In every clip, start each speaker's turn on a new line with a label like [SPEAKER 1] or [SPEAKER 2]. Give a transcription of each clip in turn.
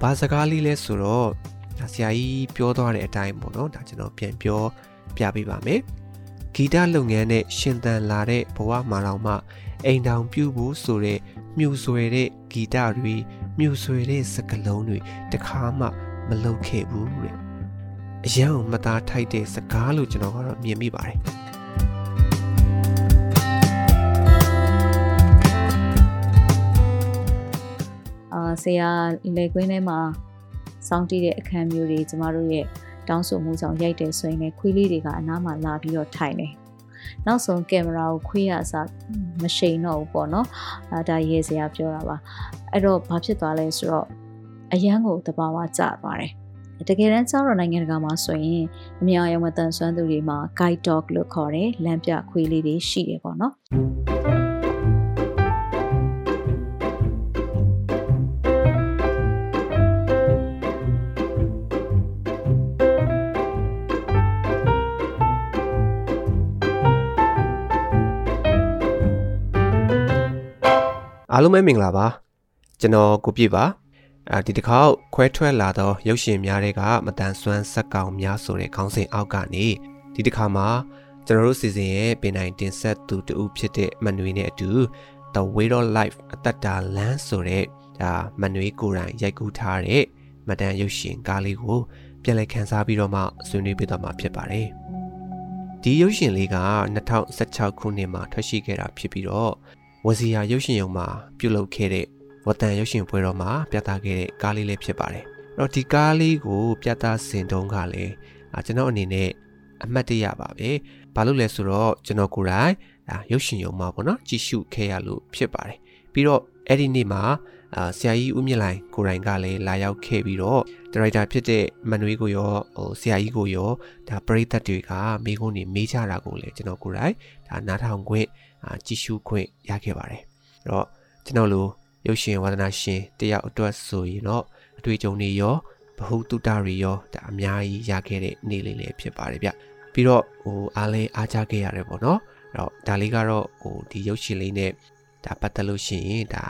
[SPEAKER 1] ဘာစကားလေးလဲဆိုတော့ဒါဆရာကြီးပြောသွားတဲ့အတိုင်းပေါ့နော်ဒါကျွန်တော်ပြန်ပြောပြပေးပါမယ်ဂီတလုပ်ငန်းနဲ့ရှင်သန်လာတဲ့ဘဝမှာတော့မှအိမ်တောင်ပြုဖို့ဆိုတဲ့မြူဆွဲတဲ့ဂီတတွေမြူဆွဲတဲ့စကလုံးတွေတခါမှမလုပ်ခဲ့ဘူးတဲ့အရန်ကိုမသားထိုက်တဲ့စကားလို့ကျွန်တော်ကတော့မြင်မိပါတယ်
[SPEAKER 2] ဆရာလေကွင်းထဲမှာစောင်းတီးတဲ့အခန်းမျိုးတွေကျမတို့ရဲ့တောင်းဆိုမှုကြောင့်ရိုက်တယ်ဆိုရင်လည်းခွေးလေးတွေကအနားမှာလာပြီးတော့ထိုင်တယ်နောက်ဆုံးကင်မရာကိုခွေးရအစားမရှိန်တော့ဘူးပေါ့နော်အဲဒါရေးစရာပြောတာပါအဲ့တော့ဘာဖြစ်သွားလဲဆိုတော့အရန်ကိုတဘာဝကျသွားတယ်တကယ်တမ်းကျတော့နိုင်ငံတကာမှာဆိုရင်အများအယံမတန်ဆွမ်းသူတွေမှာ guide dog လို့ခေါ်တယ်လမ်းပြခွေးလေးတွေရှိတယ်ပေါ့နော်
[SPEAKER 1] အားလုံးပဲမင်္ဂလာပါကျွန်တော်ကိုပြည့်ပါအဲဒီတစ်ခေါက်ခွဲထွက်လာသောရုပ်ရှင်များတွေကမတန်ဆွမ်းဇက်ကောင်များဆိုတဲ့ခေါင်းစဉ်အောက်ကနေဒီတစ်ခါမှာကျွန်တော်တို့စီစဉ်ရဲ့ပင်နိုင်တင်ဆက်သူတူဖြစ်တဲ့မနွေနဲ့အတူ The Way of Life အသက်တာလမ်းဆိုတဲ့ဒါမနွေကိုယ်တိုင်ရိုက်ကူးထားတဲ့မတန်ရုပ်ရှင်ကားလေးကိုပြန်လည်ခန်းစားပြီးတော့မှဆွေးနွေးပေးသွားမှာဖြစ်ပါတယ်ဒီရုပ်ရှင်လေးက2016ခုနှစ်မှာထွက်ရှိခဲ့တာဖြစ်ပြီးတော့ ဝစီယာရုပ်ရှင်ရုံမှာပြုလုပ်ခဲ့တဲ့ဝတန်ရုပ်ရှင်ပွဲတော်မှာပြသခဲ့တဲ့ကားလေးလေးဖြစ်ပါတယ်။အဲ့တော့ဒီကားလေးကို ပြသစင်တုံးကလည်းကျွန်တော်အနေနဲ့အမှတ်တရပါပဲ။ဘာလို့လဲဆိုတော့ကျွန်တော်ကိုယ်တိုင်ဒါရုပ်ရှင်ရုံမှာပေါ့နော်ကြည့်ရှုခဲ့ရလို့ဖြစ်ပါတယ်။ပြီးတော့အဲ့ဒီနေ့မှာအာဆရာကြီးဦးမြင့်လိုင်ကိုရိုင်းကလည်းလာရောက်ခဲ့ပြီးတော့ဒါရိုက်တာဖြစ်တဲ့မန်နွေးကိုရောဟိုဆရာကြီးကိုရောဒါပရိသတ်တွေကမိကုန်းနေမေးကြတာကိုလည်းကျွန်တော်ကိုယ်တိုင်ဒါနားထောင်ခွင့်အာ ကြည့်ရှုခွင့်ရခဲ့ပါတယ်အဲ့တော့ကျွန်တော်လိုရုပ်ရှင်ဝါသနာရှင်တယောက်အတွက်ဆိုရင်တော့အတွေ့အကြုံတွေရောဘ ഹു တုတတွေရောဒါအများကြီးရခဲ့တဲ့နေ့လေးလေးဖြစ်ပါတယ်ဗျပြီးတော့ဟိုအားလဲအားကြခဲ့ရတယ်ပေါ့နော်အဲ့တော့ဒါလေးကတော့ဟိုဒီရုပ်ရှင်လေးနဲ့ဒါပတ်သက်လို့ရှိရင်ဒါ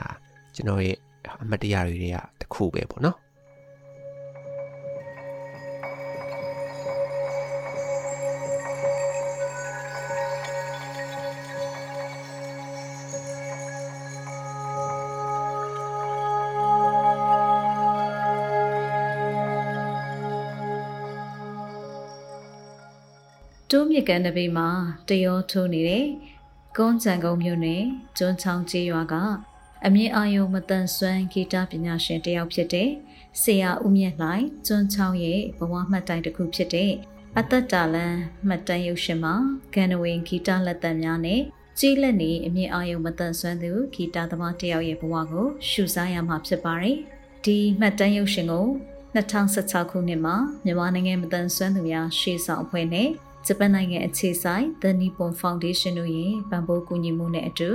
[SPEAKER 1] ကျွန်တော်ရဲ့အမတ်တရားတွေကတခုပဲပေါ့နော်
[SPEAKER 2] တိုးမြစ်ကန်တပေမှာတရောထိုးနေတဲ့ကုန်းချံကုန်းမြို့နယ်ကျွန်းချောင်းကျေးရွာကအမြင့်အာယုံမတန်ဆွမ်းဂီတပညာရှင်တယောက်ဖြစ်တဲ့ဆရာဦးမြင့်လှိုင်ကျွန်းချောင်းရဲ့ဘဝမှတ်တိုင်တစ်ခုဖြစ်တဲ့အသက်တာလန်မှတ်တမ်းရုပ်ရှင်မှာဂန်နဝင်ဂီတလက်သက်များနဲ့ကြီးလက်နေအမြင့်အာယုံမတန်ဆွမ်းသူဂီတသမားတယောက်ရဲ့ဘဝကိုရှုစားရမှာဖြစ်ပါတယ်ဒီမှတ်တမ်းရုပ်ရှင်ကို2016ခုနှစ်မှာမြန်မာနိုင်ငံမတန်ဆွမ်းသူများရှေ့ဆောင်အဖွဲ့နဲ့ ဂျပန်နိုင်ငံအခြေစိုက် The Nippon Foundation တို့ရဲ့ပံ့ပိုးကူညီမှုနဲ့အတူ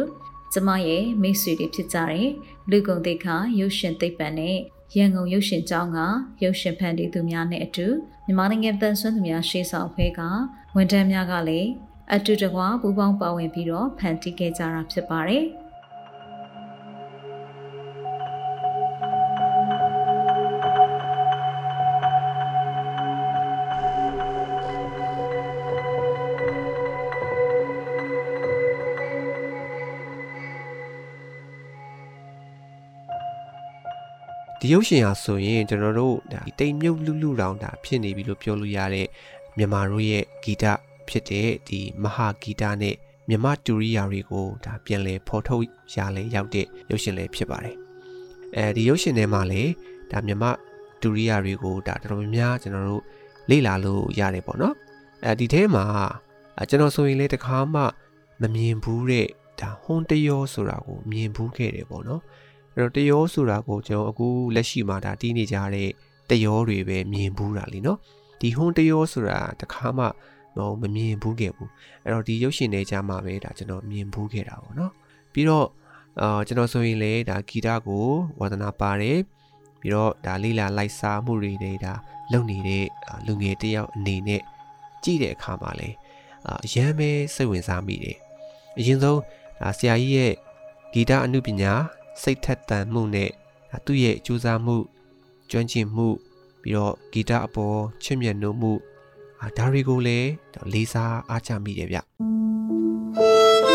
[SPEAKER 2] ကျမရဲ့မိတ်ဆွေတွေဖြစ်ကြတဲ့လူကုန်သိက္ခာရုပ်ရှင်သိပ္ပံနဲ့ရန်ကုန်ရုပ်ရှင်ကျောင်းကရုပ်ရှင်ဖန်တီးသူများနဲ့အတူမြန်မာနိုင်ငံတန်ဆွမ်းသူများရှေ့ဆောင်ဖွဲ့ကဝန်ထမ်းများကလည်းအတူတကွာပူးပေါင်းပါဝင်ပြီးတော့ဖန်တီးခဲ့ကြတာဖြစ်ပါတယ်။
[SPEAKER 1] ဒီရုပ်ရှင်ဟာဆိုရင်ကျွန်တော်တို့ဒါတိမ်မြုပ်လူလူတောင်ဒါဖြစ်နေပြီလို့ပြောလို့ရတဲ့မြန်မာတို့ရဲ့ဂီတဖြစ်တဲ့ဒီမဟာဂီတနဲ့မြမတူရိယာတွေကိုဒါပြန်လည်ဖော်ထုတ်ရလဲရောက်တဲ့ရုပ်ရှင်လည်းဖြစ်ပါတယ်အဲဒီရုပ်ရှင်ထဲမှာလည်းဒါမြမတူရိယာတွေကိုဒါတော်တော်များများကျွန်တော်တို့လေ့လာလို့ရတယ်ပေါ့နော်အဲဒီထဲမှာကျွန်တော်ဆိုရင်လည်းတခါမှမမြင်ဘူးတဲ့ဒါဟွန်တယောဆိုတာကိုမြင်ဘူးခဲ့တယ်ပေါ့နော် အဲ့တော့တယောဆိုတာကိုကျွန်တော်အခုလက်ရှိမှာဒါတီးနေကြတဲ့တယောတွေပဲမြင်ဘူးတာလीเนาะဒီဟွန်းတယောဆိုတာတခါမှဟိုမမြင်ဘူးခဲ့ဘူးအဲ့တော့ဒီရုပ်ရှင်တွေကြားမှာပဲဒါကျွန်တော်မြင်ဘူးခဲ့တာပေါ့နော်ပြီးတော့အာကျွန်တော်ဆိုရင်လေဒါဂီတကိုဝါသနာပါတယ်ပြီးတော့ဒါလေးလာလိုက်စားမှုတွေတွေဒါလုပ်နေတဲ့လူငယ်တယောက်အနေနဲ့ကြည့်တဲ့အခါမှာလေအရန်ပဲစိတ်ဝင်စားမိတယ်အရင်ဆုံးဒါဆရာကြီးရဲ့ဂီတအမှုပညာ စိတ်ထက်သန်မှုနဲ့သူ့ရဲ့ကြိုးစားမှုကျွမ်းကျင်မှုပြီးတော့ဂီတအပေါ်ချစ်မြတ်နိုးမှုဒါတွေကိုလည်းလေးစားအားချမိတယ်ဗျ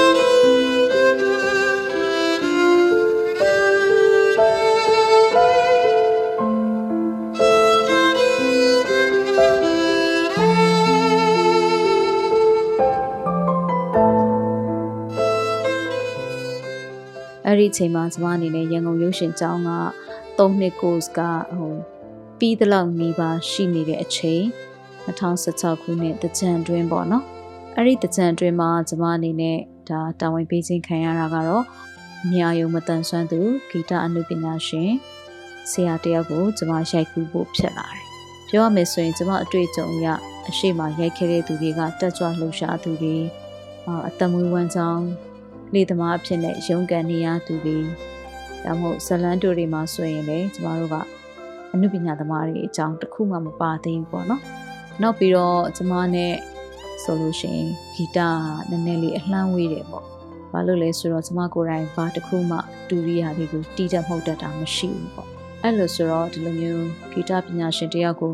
[SPEAKER 2] အဲ့ဒီအချိန်မှာကျမအနေနဲ့ရန်ကုန်ရုပ်ရှင်ကျောင်းက3နှစ် course ကဟိုပြီးသလောက်နေပါရှိနေတဲ့အချိန်2016ခုနှစ်တကြံတွင်းပေါ့နော်အဲ့ဒီတကြံတွင်းမှာကျမအနေနဲ့ဒါတာဝန်ပေးခြင်းခံရတာကတော့မြာယုံမတန်ဆွမ်းသူဂီတအနုပညာရှင်ဆရာတယောက်ကိုကျမရိုက်ကူးဖို့ဖြစ်လာတယ်ပြောရမယ်ဆိုရင်ကျမအတွေ့အကြုံအရအရှိမရိုက်ခဲ့တဲ့သူတွေကတက်ကြွလှုပ်ရှားသူတွေအတမွေးဝမ်းကြောင်း လေသမားအဖြစ်နဲ့ရုန်းကန်နေရသူတွေဒါမှမဟုတ်ဇလန်တိုတွေမှာဆိုရင်လည်းကျမတို့ကအနုပညာသမားတွေအကြောင်းတစ်ခုမှမပါသေးဘူးပေါ့နော်နောက်ပြီးတော့ကျမနဲ့ဆိုလို့ရှိရင်ဂီတနည်းနည်းလေးအလှမ်းဝေးတယ်ပေါ့ဘာလို့လဲဆိုတော့ကျမကိုယ်တိုင်ဘာတစ်ခုမှတူရီယာလေးကိုတီးတတ်မှုတ်တတ်တာမရှိဘူးပေါ့အဲ့လိုဆိုတော့ဒီလိုမျိုးဂီတပညာရှင်တယောက်ကို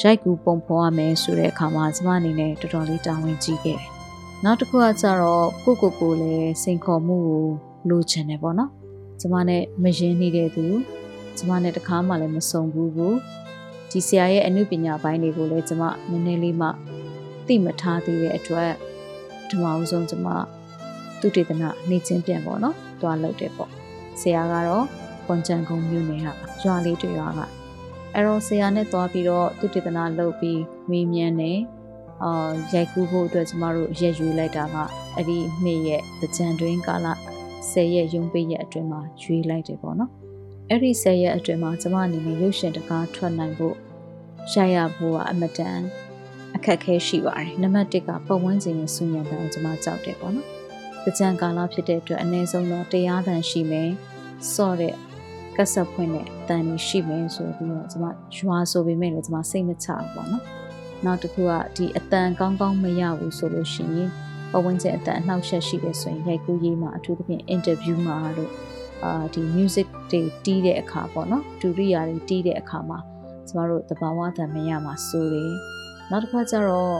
[SPEAKER 2] ရိုက်ကူပုံဖော်ရမယ်ဆိုတဲ့အခါမှာကျမအနေနဲ့တော်တော်လေးတာဝန်ကြီးခဲ့တယ် နောက်တစ်ခုကကြတော့ကိုကိုကိုလည်းစိန်ခေါ်မှုကိုလိုချင်တယ်ပေါ့နော်ကျမနဲ့မရင်နေတဲ့သူကျမနဲ့တခါမှလည်းမစုံဘူးဘူးဒီဆရာရဲ့အမှုပညာပိုင်းတွေကိုလည်းကျမနည်းနည်းလေးမှသိမထားသေးတဲ့အတွက်ပထမဦးဆုံးကျမသူတေသနာနေချင်းပြန်ပေါ့နော်တွားလုပ်တယ်ပေါ့ဆရာကတော့ကွန်ချန်ကုန်းမြို့နယ်ကရွာလေးတွေရွာကအဲ့တော့ဆရာနဲ့တွားပြီးတော့သူတေသနာလုပ်ပြီးမေးမြန်းတယ် အာရိုက်ကူးဖို့အတွက်ကျမတို့ရက်ယူလိုက်တာကအဲ့ဒီနေ့ရဲ့ကြံတွင်းကာလ10ရက်ရုံးပေးရက်အတွင်းမှာရွေးလိုက်တယ်ပေါ့နော်အဲ့ဒီ10ရက်အတွင်းမှာကျမအနေနဲ့ရုပ်ရှင်တကားထွက်နိုင်ဖို့ရိုက်ရဖို့ကအမတန်အခက်ခဲရှိပါတယ်နံပါတ်1ကပတ်ဝန်းကျင်ရဲ့ဆူညံတန်ကိုကျမကြောက်တယ်ပေါ့နော်ကြံကာလဖြစ်တဲ့အတွက်အနည်းဆုံးတော့တရားတန်ရှိမယ်စော့တဲ့ကက်ဆက်ဖွင့်တဲ့တန်ရှိမယ်ဆိုပြီးတော့ကျမရွာဆိုပေမဲ့လည်းကျမစိတ်မချဘူးပေါ့နော် နောက်တစ်ခုကဒီအတန်ကောင်းကောင်းမရဘူးဆိုလို့ရှိရင်ပဝန်းကျင်အတန်အနှောက်အယှက်ရှိတယ်ဆိုရင်ရိုက်ကူးရေးမှာအထူးသဖြင့် interview မှာလို့အာဒီ music တွေတီးတဲ့အခါပေါ့နော်ဒူရိယာတွေတီးတဲ့အခါမှာကျမတို့တဘာဝတန်မရမှာစိုးတယ်နောက်တစ်ခါကျတော့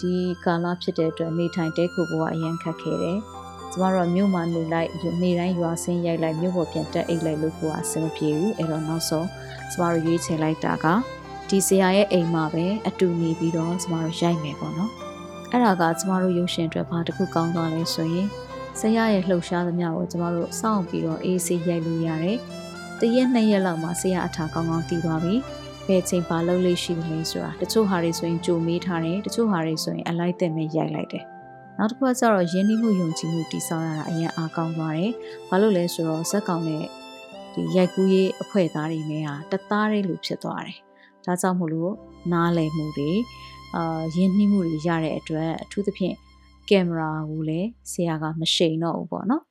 [SPEAKER 2] ဒီကာလဖြစ်တဲ့အတွက်နေထိုင်တဲခုဘဝအရန်ခက်ခဲတယ်ကျမတို့မြို့မှာနေလိုက်နေတိုင်းရွာဆင်းရိုက်လိုက်မြို့ပေါ်ပြန်တက်အိတ်လိုက်လို့ကိုအဆင်မပြေဘူးအဲ့တော့နောက်ဆုံးကျမတို့ရွေးချယ်လိုက်တာက ဒီဆရာရဲ့အိမ်မှာပဲအတူနေပြီးတော့ကျမတို့ရိုက်မယ်ပေါ့နော်အဲ့ဒါကကျမတို့ရုပ်ရှင်အတွက်ဘာတစ်ခုကောင်းသွားလဲဆိုရင်ဆရာရဲ့လှုပ်ရှားသမျှကိုကျမတို့စောင့်ပြီးတော့အေးဆေးရိုက်လို့ရတယ်တရက်နှစ်ရက်လောက်မှာဆရာအထာကောင်းကောင်းတည်သွားပြီဘယ်ချိန်ပါလုပ်လို့ရှိသလဲဆိုတာတချို့ဟာတွေဆိုရင်ကြိုမေးထားတယ်တချို့ဟာတွေဆိုရင်အလိုက်သက်မဲ့ရိုက်လိုက်တယ်နောက်တစ်ခုကကျတော့ရင်းနှီးမှုယုံကြည်မှုတည်ဆောက်ရတာအရင်အားကောင်းသွားတယ်ဘာလို့လဲဆိုတော့ဇက်ကောင်နဲ့ဒီရိုက်ကူးရေးအဖွဲ့သားတွေနဲ့ဟာတသားတည်းလူဖြစ်သွားတယ် ဒါကြောင့်မို့လို့နားလည်မှုတွေအာယဉ်နှီးမှုတွေရတဲ့အတွက်အထူးသဖြင့်ကင်မရာကိုလည်းဆရာကမရှိန်တော့ဘူးပေါ့နော်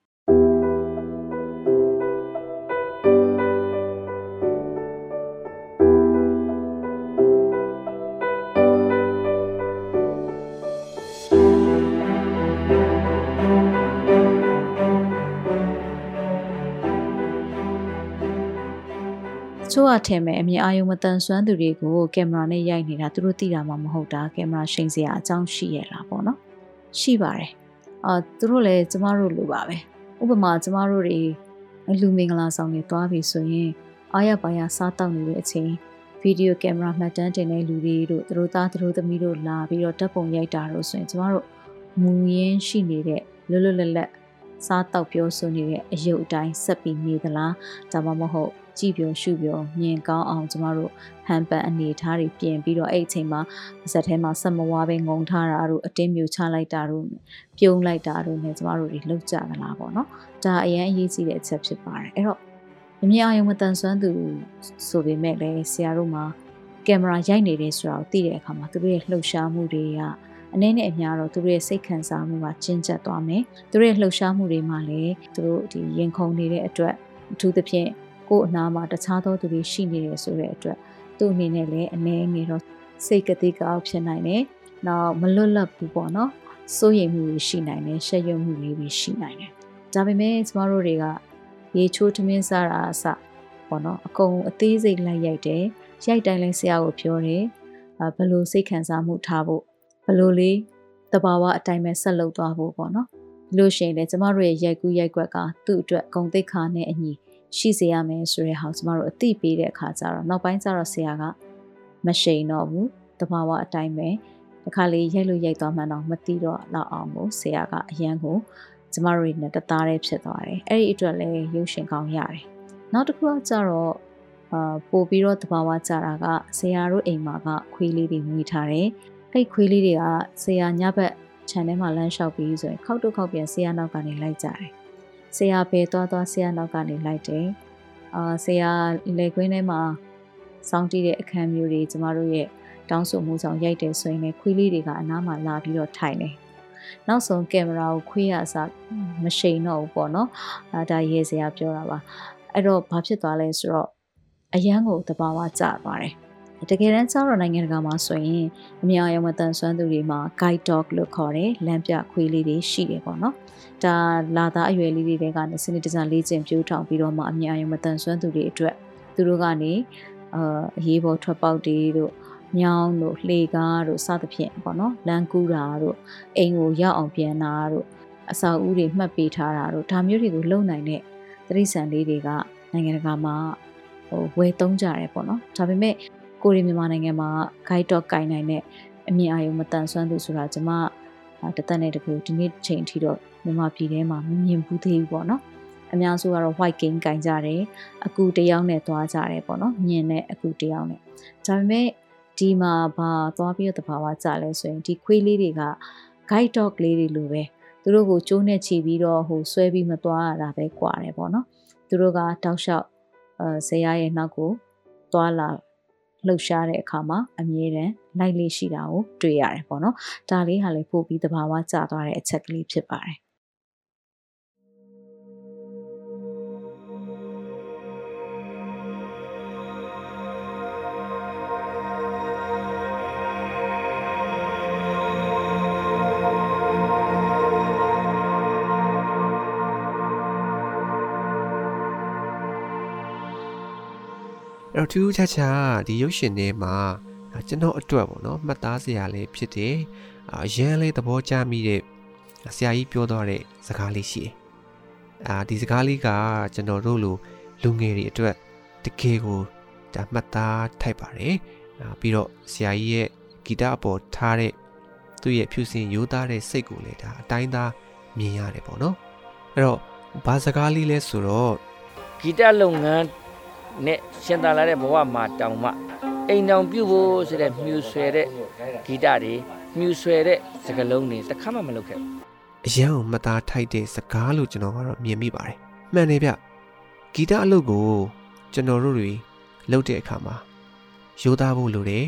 [SPEAKER 2] ချို့ကထင်မယ်အမြင်အာရုံမတန်ဆွမ်းသူတွေကိုကင်မရာနဲ့ရိုက်နေတာသူတို့သိတာမှမဟုတ်တာကင်မရာရှိန်စရာအကြောင်းရှိရလားပေါ့နော်ရှိပါတယ်အာသူတို့လည်းကျမတို့လိုပါပဲဥပမာကျမတို့တွေလူမင်္ဂလာဆောင်တွေတွားပြီဆိုရင်အားရပါရစားတောက်နေတဲ့အချိန်ဗီဒီယိုကင်မရာမှတ်တမ်းတင်တဲ့လူတွေတို့သူတို့သားသူတို့သမီးတို့လာပြီးတော့တပ်ပုံရိုက်တာတို့ဆိုရင်ကျမတို့မူရင်းရှိနေတဲ့လွတ်လွတ်လပ်လပ်စားတောက်ပြောဆိုနေတဲ့အယုတ်အတိုင်းဆက်ပြီးနေသလားဒါမှမဟုတ် ကြည်ပြောရှုပြောမြင်ကောင်းအောင်ကျမတို့ဟန်ပန်အနေထားတွေပြင်ပြီးတော့အဲ့အချိန်မှာဇက်ထဲမှာဆက်မဝါပဲငုံထားတာတို့အတင်းမြူချလိုက်တာတို့ပြုံးလိုက်တာတို့နဲ့ကျမတို့တွေလောက်ကြသလားပေါ့နော်ဒါအရင်အရေးကြီးတဲ့အချက်ဖြစ်ပါတယ်အဲ့တော့အမြင်အာရုံမတန်ဆွမ်းသူဆိုပေမဲ့လည်းဆရာတို့မှာကင်မရာရိုက်နေတယ်ဆိုတာကိုသိတဲ့အခါမှာသူတို့ရဲ့လှုပ်ရှားမှုတွေကအနည်းနဲ့အများတော့သူတို့ရဲ့စိတ်ခံစားမှုကကျဉ်ကျပ်သွားမယ်သူတို့ရဲ့လှုပ်ရှားမှုတွေမှာလည်းသူတို့ဒီရင်ခုန်နေတဲ့အတွက်အထူးသဖြင့် ကိုယ့်အနာမှာတခြားသောသူတွေရှိနေတယ်ဆိုတဲ့အတွက်သူ့အနေနဲ့လည်းအနည်းငယ်တော့စိတ်ကတိကောက်ဖြစ်နိုင်တယ်။နောက်မလွတ်လပ်ဘူးပေါ့နော်။စိုးရိမ်မှုတွေရှိနိုင်တယ်၊ရှက်ရွံ့မှုတွေရှိနိုင်တယ်။ဒါပေမဲ့ကျမတို့တွေကရေချိုးထမင်းစားတာအစပေါ့နော်အကုန်အသေးစိတ်လိုက်ရိုက်တယ်ရိုက်တိုင်းလဲဆရာကိုပြောတယ်ဘယ်လိုစိတ်ခံစားမှုထားဖို့ဘယ်လိုလေးတဘာဝအတိုင်းပဲဆက်လုပ်သွားဖို့ပေါ့နော်ဒီလိုရှိရင်လည်းကျမတို့ရဲ့ရိုက်ကူးရိုက်ကွက်ကသူ့အတွက်ဂုံတိတ်ခါနဲ့အညီ ရှိစေရမယ်ဆိုတဲ့ဟာကျမတို့အသိပေးတဲ့အခါကျတော့နောက်ပိုင်းကျတော့ဆရာကမရှိန်တော့ဘူးတဘာဝအတိုင်းပဲတခါလေးရိုက်လို့ရိုက်သွားမှတော့မသိတော့လောက်အောင်ကိုဆရာကအရန်ကိုကျမတို့နဲ့တသားတည်းဖြစ်သွားတယ်အဲ့ဒီအတွက်လည်းရုပ်ရှင်ကောင်းရတယ်နောက်တစ်ခုကကျတော့အာပို့ပြီးတော့တဘာဝကြတာကဆရာတို့အိမ်မှာကခွေးလေးတွေမွေးထားတယ်အဲ့ခွေးလေးတွေကဆရာညဘက်ခြံထဲမှာလမ်းလျှောက်ပြီးဆိုရင်ခောက်တုတ်ခောက်ပြန်ဆရာနောက်ကနေလိုက်ကြတယ် ဆရာပဲသွားသွားဆရာနောက်ကနေလိုက်တယ်အာဆရာလေကွင်းထဲမှာစောင်းတီးတဲ့အခန်းမျိုးတွေကျမတို့ရဲ့တောင်းဆိုမှုဆောင်ရိုက်တယ်ဆိုရင်လည်းခွေးလေးတွေကအနားမှာလာပြီးတော့ထိုင်တယ်နောက်ဆုံးကင်မရာကိုခွေးရအစားမရှိန်တော့ဘူးပေါ့နော်အဲဒါရေးစရာပြောတာပါအဲ့တော့ဘာဖြစ်သွားလဲဆိုတော့အရန်ကိုတဘာဝကျသွားတယ်တကယ်တမ်းကျတော့နိုင်ငံတကာမှာဆိုရင်အများအယံမတန်ဆွမ်းသူတွေမှာ guide dog လို့ခေါ်တယ်လမ်းပြခွေးလေးတွေရှိတယ်ပေါ့နော် ဒါလာသားအရွယ်လေးတွေကနေစနစ်တကျလေ့ကျင့်ပြိုးထောင်ပြီးတော့မှအများအယံမတန်ဆွမ်းသူတွေအတွက်သူတို့ကနေအာအရေးပေါ်ထွက်ပေါက်တွေတို့မြောင်းတို့လှေကားတို့စသဖြင့်ပေါ့နော်လမ်းကူးတာတို့အိမ်ကိုရောက်အောင်ပြန်တာတို့အစာအုပ်တွေမှတ်ပေးထားတာတို့ဒါမျိုးတွေကိုလုံနိုင်တဲ့သတိဆန်လေးတွေကနိုင်ငံတကာမှာဟိုဝယ်သုံးကြတယ်ပေါ့နော်ဒါပေမဲ့ကိုရီမြန်မာနိုင်ငံမှာ guide dog ကင်နိုင်တဲ့အမြင်အာရုံမတန်ဆွမ်းသူဆိုတာကျွန်မတသက်နဲ့တကူဒီနေ့ချိန်ထိတော့ မြန်မာပြည်ထဲမှာမမြင်ဘူးသေးဘူးပေါ့နော်အများစုကတော့ white game ကင်ကြတယ်အကူတယောက်နဲ့သွားကြတယ်ပေါ့နော်မြင်တဲ့အကူတယောက်နဲ့ဒါပေမဲ့ဒီမှာဘာသွားပြီးတော့တဘာဝကြလဲဆိုရင်ဒီခွေးလေးတွေက guide dog လေးတွေလိုပဲသူတို့ကိုကျိုးနဲ့ချီပြီးတော့ဟိုဆွဲပြီးမသွားရတာပဲကွာတယ်ပေါ့နော်သူတို့ကတောက်လျှောက်အဲဇေယျရဲ့နောက်ကိုသွားလာလှုပ်ရှားတဲ့အခါမှာအမြဲတမ်းလိုက်လေးရှိတာကိုတွေ့ရတယ်ပေါ့နော်ဒါလေးဟာလည်းပို့ပြီးတဘာဝကျသွားတဲ့အချက်ကလေးဖြစ်ပါတယ်
[SPEAKER 1] အဲ့တော့ထူးခြားခြားဒီရုပ်ရှင်ထဲမှာကျွန်တော်အတွက်ပေါ့နော်မှတ်သားစရာလေးဖြစ်တယ်အရန်လေးသဘောကျမိတဲ့ဆရာကြီးပြောသွားတဲ့စကားလေးရှိတယ်အာဒီစကားလေးကကျွန်တော်တို့လိုလူငယ်တွေအတွက်တကယ်ကိုဒါမှတ်သားထိုက်ပါတယ်ပြီးတော့ဆရာကြီးရဲ့ဂီတအပေါ်ထားတဲ့သူ့ရဲ့ဖြူစင်ရိုးသားတဲ့စိတ်ကိုလည်းဒါအတိုင်းသားမြင်ရတယ်ပေါ့နော်အဲ့တော့ဘာစကားလေးလဲဆိုတော့
[SPEAKER 3] ဂီတလုပ်ငန်း နဲ့ရှင်သာလာတဲ့ဘဝမှာတောင်မှအိမ်တောင်ပြုတ်ဖို့ဆိုတဲ့မြူဆွဲတဲ့ဂီတတွေမြူဆွဲတဲ့စကားလုံးတွေတစ်ခါမှမလုပ်ခဲ့ဘူး
[SPEAKER 1] အရန်ကိုမသားထိုက်တဲ့စကားလို့ကျွန်တော်ကတော့မြင်မိပါတယ်မှန်တယ်ဗျဂီတအလုပ်ကိုကျွန်တော်တို့တွေလုပ်တဲ့အခါမှာရိုးသားဖို့လိုတယ်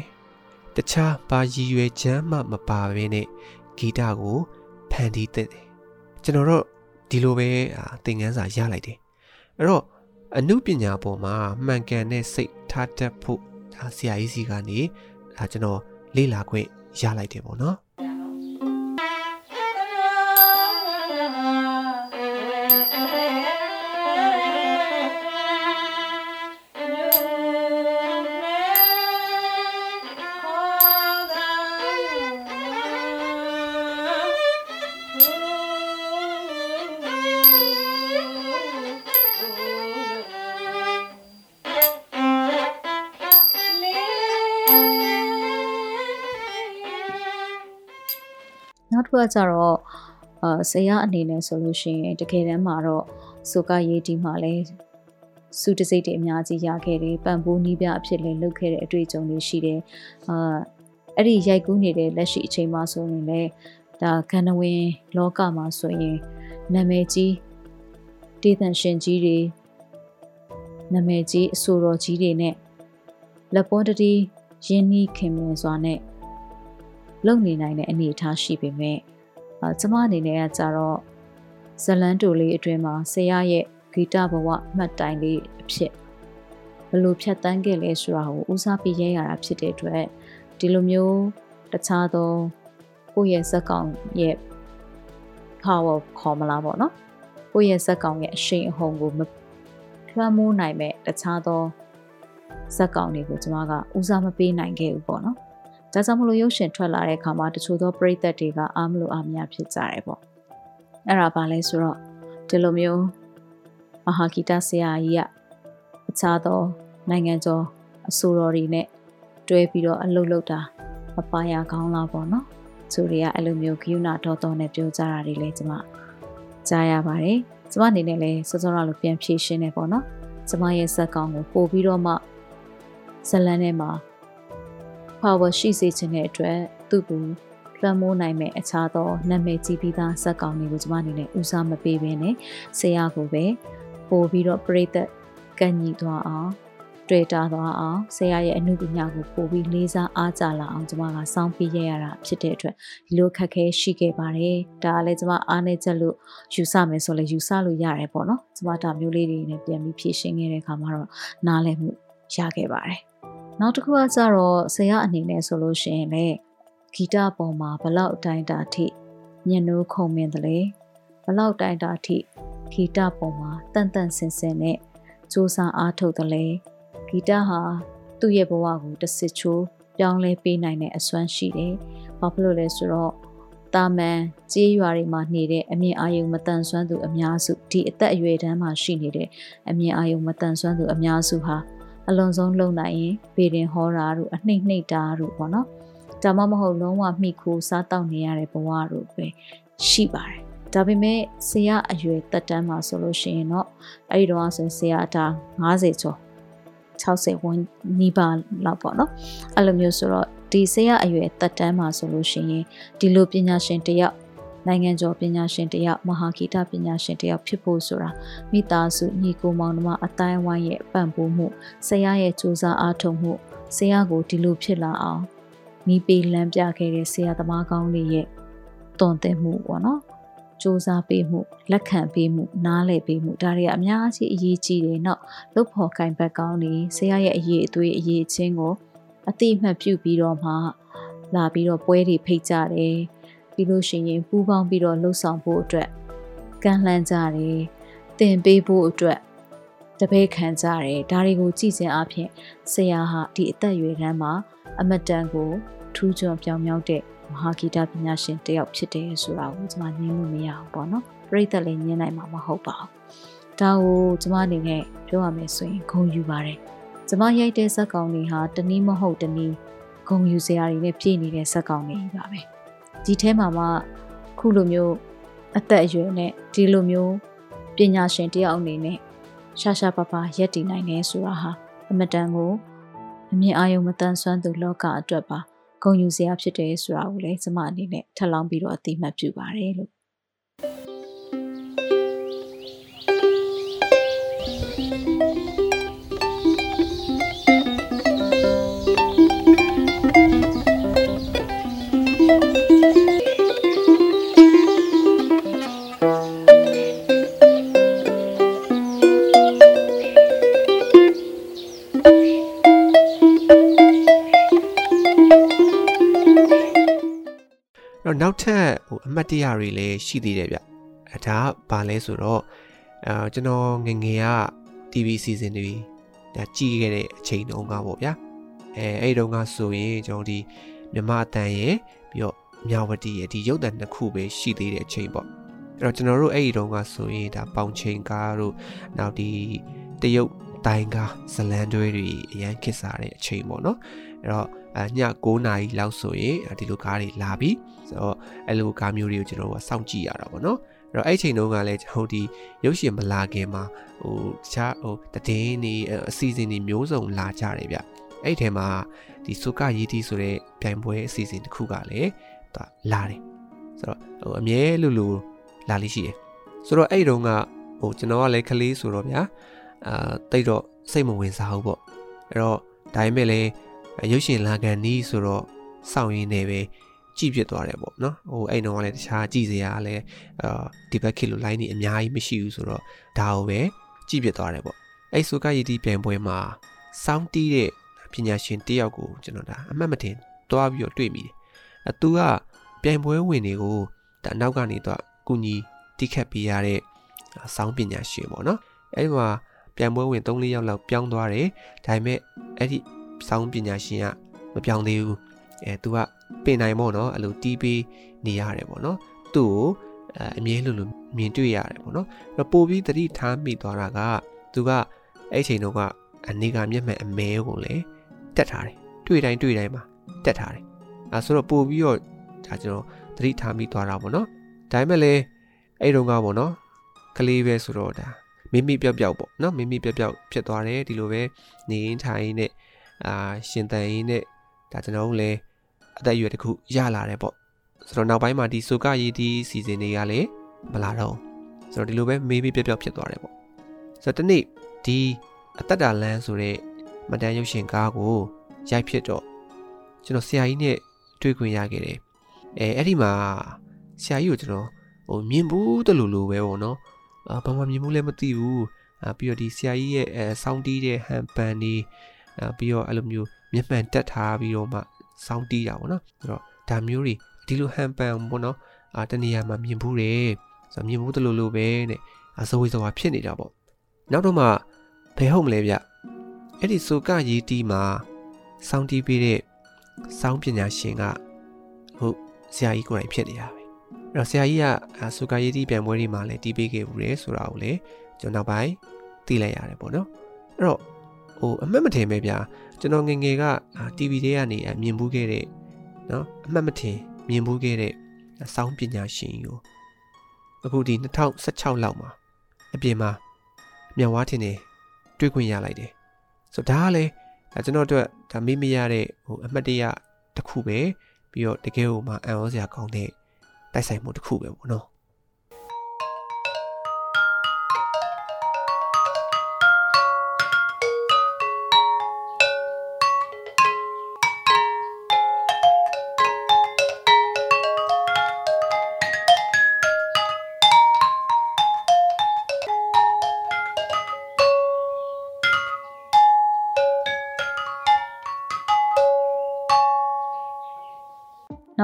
[SPEAKER 1] တခြားပါရည်ရွယ်ချမ်းမှမပါဘဲနဲ့ဂီတကိုဖန်တီးတဲ့ကျွန်တော်တို့ဒီလိုပဲသင်ခန်းစာရလိုက်တယ်အဲ့တော့ အမှုပညာပေါ်မှာမှန်ကန်တဲ့စိတ်ထားတတ်ဖို့ဒါဆရာကြီးစီကနေဒါကျွန်တော်လေ့လာခွင့်ရလိုက်တယ်ပေါ့နော်
[SPEAKER 2] က်တစ်ခုကကြတော့အာဆရာအနေနဲ့ဆိုလို့ရှိရင်တကယ်တမ်းမှာတော့စုကရေးတီမှာလဲစုတစိတ်တွေအများကြီးရခဲ့တယ်ပံပိုးနီးပြအဖြစ်လဲလုပ်ခဲ့တဲ့အတွေ့အကြုံတွေရှိတယ်အာအဲ့ဒီရိုက်ကူးနေတဲ့လက်ရှိအချိန်မှာဆိုရင်လည်းဒါကဏ္ဍဝင် လောကမှာဆိုရင်နာမည်ကြီးဒေသန်ရှင်ကြီးတွေနာမည်ကြီးအဆိုတော်ကြီးတွေနဲ့လက်ပေါ်တတိရင်းနှီးခင်မင်စွာနဲ့ လုပ်နေနိုင်တဲ့အနေအထားရှိပေမဲ့အဲကျမအနေနဲ့ကကြတော့ဇလန်းတူလေးအတွင်းမှာဆရာရဲ့ဂီတဘဝမှတ်တိုင်လေးအဖြစ်ဘလို့ဖြတ်တန်းခဲ့လဲဆိုတာကိုဦးစားပေးရဲရတာဖြစ်တဲ့အတွက်ဒီလိုမျိုးတခြားသောကိုယ့်ရဲ့ဇက်ကောင်ရဲ့ power ခေါ်မလားပေါ့နော်ကိုယ့်ရဲ့ဇက်ကောင်ရဲ့အရှိန်အဟုန်ကိုမလွှမ်းမိုးနိုင်မဲ့တခြားသောဇက်ကောင်တွေကိုကျမကဦးစားမပေးနိုင်ခဲ့ဘူးပေါ့နော်။ ဒါကြောင့်မလို့ရုပ်ရှင်ထွက်လာတဲ့အခါမှာတချို့သောပရိသတ်တွေကအားမလို့အားမရဖြစ်ကြတယ်ပေါ့။အဲ့ဒါပါလဲဆိုတော့ဒီလိုမျိုးမဟာဂီတဆရာကြီးကအခြားသောနိုင်ငံကျော်အဆိုတော်တွေနဲ့တွဲပြီးတော့အလုပ်လုပ်တာမပါရကောင်းလားပေါ့နော်။သူတွေကအဲ့လိုမျိုးဂယုဏတော်တော်နဲ့ပြောကြတာတွေလည်းကျမကြားရပါတယ်။ကျမအနေနဲ့လည်းစောစောရလို့ပြန်ဖြေရှင်းနေပေါ့နော်။ကျမရဲ့ဇက်ကောင်ကိုပို့ပြီးတော့မှဇလန်ထဲမှာ power ရှိစေခြင်းတဲ့အတွက်သူ့ကိုလွှမ်းမိုးနိုင်မဲ့အခြားသောနာမည်ကြီးပြီးသားဇက်ကောင်တွေကိုကျမအနေနဲ့ဦးစားမပေးဘဲနဲ့ဆရာကိုပဲပို့ပြီးတော့ပြိသက်ကန့်ညီသွားအောင်တွေ့တာသွားအောင်ဆရာရဲ့အမှုပညာကိုပို့ပြီးလေးစားအားကြလာအောင်ကျမကစောင့်ပြီးရရတာဖြစ်တဲ့အတွက်ဒီလိုခက်ခဲရှိခဲ့ပါတယ်ဒါကလည်းကျမအားနေချက်လို့ယူဆမယ်ဆိုလည်းယူဆလို့ရတယ်ပေါ့နော်ကျမဒါမျိုးလေးတွေနဲ့ပြန်ပြီးဖြည့်ရှင်းခဲ့တဲ့အခါမှာတော့နားလည်မှုရခဲ့ပါတယ် နောက်တစ်ခုကကြတော့ဆရာအနေနဲ့ဆိုလို့ရှိရင်လည်းဂီတပေါ်မှာဘလောက်အတိုင်းတာထိညနိုးခုံမင်းတလေဘလောက်တိုင်းတာထိဂီတပေါ်မှာတန်တန်ဆင်ဆင်နဲ့စူးစမ်းအားထုတ်တယ်လေဂီတဟာသူ့ရဲ့ဘဝကိုတစ်စစ်ချိုးပြောင်းလဲပေးနိုင်တဲ့အစွမ်းရှိတယ်။ဘာဖြစ်လို့လဲဆိုတော့တာမန်ကြေးရွာတွေမှာနေတဲ့အမြင့်အာယုံမတန်ဆွမ်းသူအများစုဒီအသက်အရွယ်တန်းမှာရှိနေတဲ့အမြင့်အာယုံမတန်ဆွမ်းသူအများစုဟာ အလွန်ဆုံးလုံနိုင်ရင်ပေရင်ဟောတာတို့အနှိမ့်နှိမ့်တာတို့ပေါ့နော်။ဒါမှမဟုတ်လုံးဝမိခိုးစားတောက်နေရတဲ့ဘဝတို့ပဲရှိပါတယ်။ဒါပေမဲ့ဆရာအရွယ်တက်တန်းမှာဆိုလို့ရှိရင်တော့အဲ့ဒီတော့ဆိုရင်ဆရာတာ90ကျော်60ဝန်းနီးပါးလောက်ပေါ့နော်အဲ့လိုမျိုးဆိုတော့ဒီဆရာအရွယ်တက်တန်းမှာဆိုလို့ရှိရင်ဒီလိုပညာရှင်တယောက် နိုင်ငံကျော်ပညာရှင်တယောက်မဟာဂီတပညာရှင်တယောက်ဖြစ်ဖို့ဆိုတာမိသားစုညီကိုမောင်နှမအတိုင်းဝိုင်းရဲ့ပံ့ပိုးမှုဆရာရဲ့စူးစမ်းအားထုတ်မှုဆရာကိုဒီလိုဖြစ်လာအောင်နီးပေးလမ်းပြခဲ့တဲ့ဆရာသမားကောင်းတွေရဲ့တွန်တင်မှုပေါ့နော်စ조사ပေးမှုလက်ခံပေးမှုနားလည်ပေးမှုဒါတွေကအများကြီးအရေးကြီးတယ်နော်လုတ်ဖို့ကင်ဘက်ကောင်းနေဆရာရဲ့အရေးအသွေးအရေးချင်းကိုအတိအမှတ်ပြုပြီးတော့မှလာပြီးတော့ပွဲတွေဖိတ်ကြတယ် ပြီးလို့ရှိရင်ပူးပေါင်းပြီးတော့လှုပ်ဆောင်ဖို့အတွက်ကမ်းလှမ်းကြတယ်တင်ပေးဖို့အတွက်တပည့်ခံကြတယ်ဒါတွေကိုကြည့်စဉ်အပြင်ဆရာဟာဒီအသက်အရွယ်တန်းမှာအမတန်ကိုထူးချွန်ပြောင်မြောက်တဲ့မဟာဂီတပညာရှင်တယောက်ဖြစ်တယ်ဆိုတာကိုကျွန်မညင်းလို့မရအောင်ပေါ့နော်ပြိသက်လည်းညင်းနိုင်မှာမဟုတ်ပါဘူးဒါကိုကျွန်မအနေနဲ့ပြောရမယ်ဆိုရင်ဂုဏ်ယူပါတယ်ကျွန်မရိုက်တဲ့ဇက်ကောင်တွေဟာတနည်းမဟုတ်တနည်းဂုံယူစရာတွေနဲ့ပြည့်နေတဲ့ဇက်ကောင်တွေပါပဲ ဒီထဲမှာမှခုလိုမျိုးအသက်အရွယ်နဲ့ဒီလိုမျိုးပညာရှင်တယောက်အနေနဲ့ရှာရှာပါပါရက်တည်နိုင်နေဆိုတာဟာအမတန်ကိုအမြင်အာရုံမတန်ဆွမ်းသူလောကအတွက်ပါဂုဏ်ယူစရာဖြစ်တယ်ဆိုတာကိုလည်းကျမအနေနဲ့ထပ်လောင်းပြီးတော့အသိမှတ်ပြုပါတယ်လို့
[SPEAKER 1] တော့နောက်ထပ်ဟိုအမှတ်တရတွေလည်းရှိသေးတယ်ဗျအဲဒါဘာလဲဆိုတော့အဲကျွန်တော်ငငယ်က TV season တွေဒါကြည့်ခဲ့တဲ့အချိန်တုန်းကပေါ့ဗျာအဲအဲ့တုန်းကဆိုရင်ကျွန်တော်ဒီမြမအတန်ရဲ့ပြီးတော့မြဝတီရဲ့ဒီရုပ်သံနှစ်ခုပဲရှိသေးတဲ့အချိန်ပေါ့အဲ့တော့ကျွန်တော်တို့အဲ့ဒီတုန်းကဆိုရင်ဒါပေါင်ချိန်ကားတို့နောက်ဒီတရုတ်တိုင်းကားဇလန်တွဲတွေအရန်ခစ်စားတဲ့အချိန်ပေါ့နော်အဲ့တော့အည9နာရီလောက်ဆိုရင်ဒီလိုကားတွေလာပြီ ဆိုတော့အဲ့လိုကားမျိုးတွေကိုကျွန်တော်တို့ကစောင့်ကြည့်ရတာပေါ့နော်အဲ့တော့အဲ့ချိန်တုန်းကလည်းဟိုဒီရုပ်ရှင်မလာခင်မှာဟိုတခြားဟိုတည်င်းနေအစီအစဉ်တွေမျိုးစုံလာကြတယ်ဗျအဲ့ထဲမှာဒီစုကရေးတီဆိုတဲ့ပြိုင်ပွဲအစီအစဉ်တစ်ခုကလည်းသူလာတယ်ဆိုတော့ဟိုအမြဲလူလူလာလိရှိတယ်ဆိုတော့အဲ့တုန်းကဟိုကျွန်တော်ကလည်းကလေးဆိုတော့ဗျာအာတိတ်တော့စိတ်မဝင်စားဘူးပေါ့အဲ့တော့ဒါပေမဲ့လည်းရုပ်ရှင်လာကန်နီးဆိုတော့စောင့်ရင်းနေပဲ ကြည့်ပြသွားတယ်ပေါ့နော်ဟိုအဲ့တော့ကလည်းတခြားကြည့်စရာလည်းအာဒီဘက်ခေတ်လို line တွေအများကြီးမရှိဘူးဆိုတော့ဒါကိုပဲကြည့်ပြသွားတယ်ပေါ့အဲ့ဆိုကရည်တီးပြိုင်ပွဲမှာစောင်းတီးတဲ့ပညာရှင်တယောက်ကိုကျွန်တော်ဒါအမှတ်မတင်တွားပြီးတော့တွေ့မိတယ်အဲသူကပြိုင်ပွဲဝင်တွေကိုဒါနောက်ကနေတော့ကုညီတိခတ်ပေးရတဲ့စောင်းပညာရှင်ပေါ့နော်အဲ့ဒီမှာဘပြန်ပွဲဝင်3-4ယောက်လောက်ပြောင်းသွားတယ်ဒါပေမဲ့အဲ့ဒီစောင်းပညာရှင်ကမပြောင်းသေးဘူး အဲသူကပင်နိုင်ပေါ့နော်အဲ့လိုတီးပေးနေရတယ်ပေါ့နော်သူ့ကိုအမြဲလိုလိုမြင်တွေ့ရတယ်ပေါ့နော်အဲ့ပို့ပြီးတတိထားမိသွားတာကသူကအဲ့ချိန်တော့ကနေကမျက်မှန်အမဲကိုလည်းတက်ထားတယ်တွေ့တိုင်းတွေ့တိုင်းမှာတက်ထားတယ်အဲဆိုတော့ပို့ပြီးတော့ဒါကျွန်တော်တတိထားမိသွားတာပေါ့နော်ဒါပေမဲ့လည်းအဲ့တုန်းကပေါ့နော်ကလေးပဲဆိုတော့ဒါမိမိပြောက်ပြောက်ပေါ့နော်မိမိပြောက်ပြောက်ဖြစ်သွားတယ်ဒီလိုပဲနေရင်ထိုင်နဲ့အာရှင်တန်ရင်နဲ့ ဒါကျွန်တော်တို့လည်းအသက်အရွယ်တစ်ခုရလာတယ်ပေါ့ဆိုတော့နောက်ပိုင်းမှာဒီဆိုကရည်ဒီစီစဉ်တွေကလည်းမလာတော့ဆိုတော့ဒီလိုပဲမေးမေးပြောက်ပြောက်ဖြစ်သွားတယ်ပေါ့ဆိုတော့ဒီနေ့ဒီအသက်တာလန်းဆိုတဲ့မတန်ရုပ်ရှင်ကားကိုရိုက်ဖြစ်တော့ကျွန်တော်ဆရာကြီးနဲ့တွေ့ခွင့်ရခဲ့တယ်အဲအဲ့ဒီမှာဆရာကြီးကိုကျွန်တော်ဟိုမြင်ဘူးတလူလူပဲပေါ့နော်အာဘာမှမြင်ဘူးလည်းမသိဘူးအာပြီးတော့ဒီဆရာကြီးရဲ့အဲစောင်းတီးတဲ့ဟန်ပန်နေအာပြီးတော့အဲ့လိုမျိုး မျက်မှန်တက်ထားပြီးတော့မှစောင်းတီးတာပေါ့နော်ဆိုတော့ဒါမျိုးတွေဒီလိုဟန်ပန်ပေါ့နော်အာတနေရာမှာမြင်ဘူးတယ်ဆိုတော့မြင်ဘူးတလူလူပဲနဲ့အစိုးရဆိုတာဖြစ်နေတာပေါ့နောက်တော့မှဘယ်ဟုတ်မလဲဗျအဲ့ဒီဆိုကရေးတီးမှာစောင်းတီးပေးတဲ့စောင်းပညာရှင်ကဟုတ်ဆရာကြီးကိုယ်တိုင်ဖြစ်နေတာပဲအဲ့တော့ဆရာကြီးကဆိုကရေးတီးပြန်ပွဲတွေမှာလည်းတီးပေးခဲ့ဘူးလေဆိုတာကိုလည်းကျွန်တော်နောက်ပိုင်းသိလိုက်ရတယ်ပေါ့နော်အဲ့တော့ ဟိုအမှတ်မထင်ပဲဗျာကျွန်တော်ငငယ်က TV တွေကနေမြင်ဘူးခဲ့တဲ့နော်အမှတ်မထင်မြင်ဘူးခဲ့တဲ့စောင်းပညာရှင်ကိုအခုဒီ2016လောက်မှာအပြင်မှာမြန်ဝါထင်နေတွေ့ခွင့်ရလိုက်တယ်ဆိုတော့ဒါကလည်းကျွန်တော်တို့ဒါမေ့မရတဲ့ဟိုအမှတ်တရတစ်ခုပဲပြီးတော့တကယ်ကိုမှအံ့ဩစရာကောင်းတဲ့တိုက်ဆိုင်မှုတစ်ခုပဲပေါ့နော်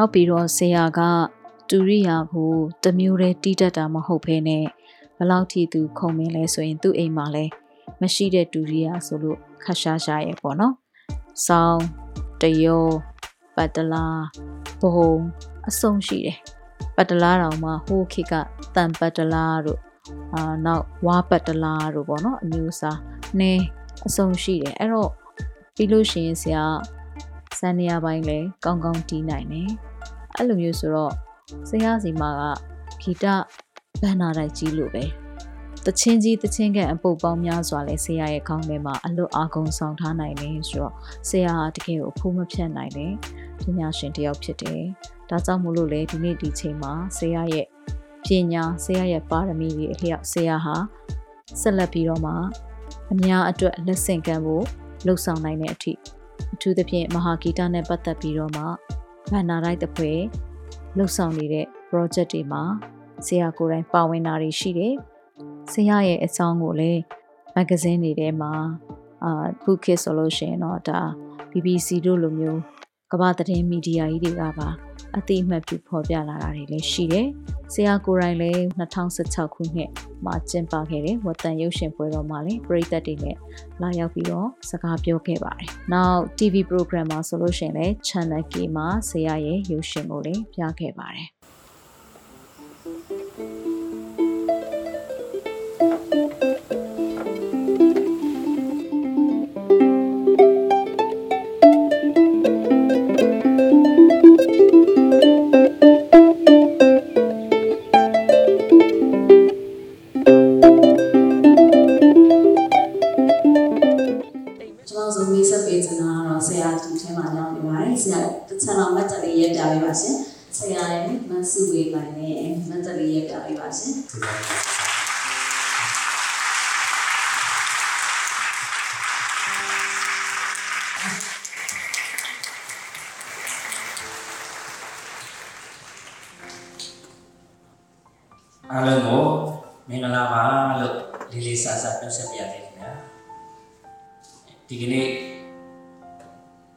[SPEAKER 2] နောက်ပြီးတော့ဆရာကတူရိယာကိုတမျိုးတည်းတီးတတ်တာမဟုတ်ဘဲနဲ့ဘလောက်ထိသူခုံမင်းလဲဆိုရင်သူ့အိမ်မှာလဲမရှိတဲ့တူရိယာဆိုလို့ခတ်ရှားရှားရဲ့ပေါ့နော်။ဆောင်းတယောပတ်တလာဘုံအဆုံရှိတယ်။ပတ်တလာတောင်မှဟိုခေတ်ကတန်ပတ်တလာတို့အာနောက်ဝါပတ်တလာတို့ပေါ့နော်အမျိုးအစားနည်းအဆုံရှိတယ်အဲ့တော့ပြီးလို့ရှိရင်ဆရာစံနေရပိုင်းလဲကောင်းကောင်းတီးနိုင်တယ် အဲ့လိုမျိုးဆိုတော့ဆရာစီမာကဂီတဘန်နာတိုက်ကြီးလို့ပဲတချင်းကြီးတချင်းကန်အပုတ်ပေါင်းများစွာလဲဆရာရဲ့ခေါင်းထဲမှာအလွတ်အာကုန်ဆောင်ထားနိုင်တယ်ဆိုတော့ဆရာကတကယ်ကိုအဖိုးမဖြတ်နိုင်တယ်ပညာရှင်တစ်ယောက်ဖြစ်တယ်ဒါကြောင့်မို့လို့လေဒီနေ့ဒီချိန်မှာဆရာရဲ့ပညာဆရာရဲ့ပါရမီတွေအလျောက်ဆရာဟာဆက်လက်ပြီးတော့မှအများအတွက်လက်ဆင့်ကမ်းဖို့လှုပ်ဆောင်နိုင်တဲ့အထိအထူးသဖြင့်မဟာဂီတနဲ့ပတ်သက်ပြီးတော့မှ ဗန္နာရိုက်တစ်ဖွဲ့လှုပ်ဆောင်နေတဲ့ project တွေမှာဆရာကိုယ်တိုင်ပါဝင်တာတွေရှိတယ်။ဆရာရဲ့အကြောင်းကိုလည်းမဂ္ဂဇင်းတွေထဲမှာအာခုခေတ်ဆိုလို့ရှိရင်တော့ဒါ BBC တို့လိုမျိုး ကမ္ဘာသတင်းမီဒီယာကြီးတွေကပါအသိအမှတ်ပြုဖော်ပြလာတာတွေလည်းရှိတယ်။ဆရာကိုယ်တိုင်လည်း2016ခုနှစ်မှာကျင်းပခဲ့တဲ့ဝတ်တန်ရုပ်ရှင်ပွဲတော်မှာလည်းပရိသတ်တွေနဲ့လာရောက်ပြီးတော့စကားပြောခဲ့ပါတယ်။နောက် TV program မှာဆိုလို့ရှိရင်လည်း Channel K မှာဆရာရဲ့ရုပ်ရှင်ကိုလည်းပြခဲ့ပါတယ်။
[SPEAKER 4] အားလုံးကိုမင်္ဂလာပါလို့လေးလေးဆဆနှုတ်ဆက်ပြရစေခင်ဗျာဒီကနေ့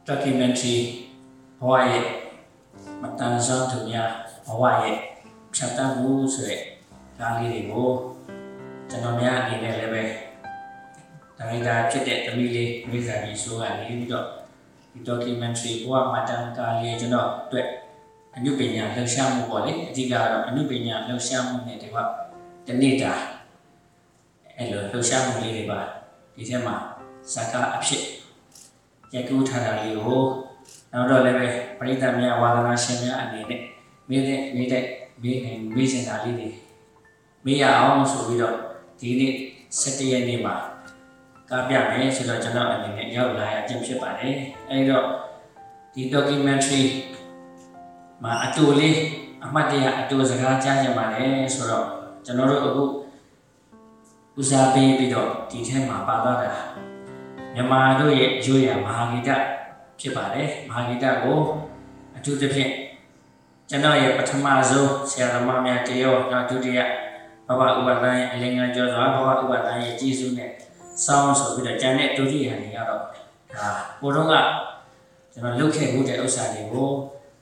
[SPEAKER 4] documentary ဘဝရဲ့မတန်ဆွမ်းသူများ ဘဝရဲ့ဖြတ်တန်းမှုဆိုတဲ့ဓာတ်လေးတွေကိုကျွန်တော်များအနေနဲ့လည်းပဲဒါရိုက်တာဖြစ်တဲ့သမီးလေးမိစာကြီးဆိုကနေပြီးတော့ဒီ documentary ဘဝမတန်ကာလေးကျွန်တော်အတွက်အနုပညာလှူရှားမှုပေါ့လေအဓိကတော့အနုပညာလှူရှားမှုနဲ့ဒီကတနေ့တာအဲ့လိုလှူရှားမှုလေးတွေပါဒီထဲမှာစကားအဖြစ်ရိုက်ကူးထားတာလေးကိုနောက်တော့လည်းပဲပရိသတ်များဝါသနာရှင်များအနေနဲ့ မိတဲ့မိတဲ့မိနိုင်မိစင်တာလေးတွေမေးရအောင်ဆိုပြီးတော့ဒီနေ့17ရက်နေ့မှာကားပြမယ်ဆိုတော့ကျွန်တော်အနေနဲ့ရောက်လာရခြင်းဖြစ်ပါတယ်အဲဒီတော့ဒီ documentary မှာအတူလေးအမှတ်တရအတူစကားကြားကြပါတယ်ဆိုတော့ကျွန်တော်တို့အခုဦးစားပေးပြီးတော့ဒီထဲမှာပါသွားတာမြန်မာတို့ရဲ့ရိုးရာမဟာဂီတဖြစ်ပါတယ်မဟာဂီတကိုအထူးသဖြင့် ကျွန်တော်ရဲ့ပထမဆုံးဆရာသမားများတရောနောက်ဒုတိယဘဝဥပဒန်းရဲ့အလင်္ကာကျော်စွာဘဝဥပဒန်းရဲ့ကြီးစုနဲ့စောင်းဆိုပြီးတော့ကျန်တဲ့ဒုတိယနေရတော့ဒါပိုတော့ကကျွန်တော်လုပ်ခဲ့မှုတဲ့ဥစ္စာတွေကို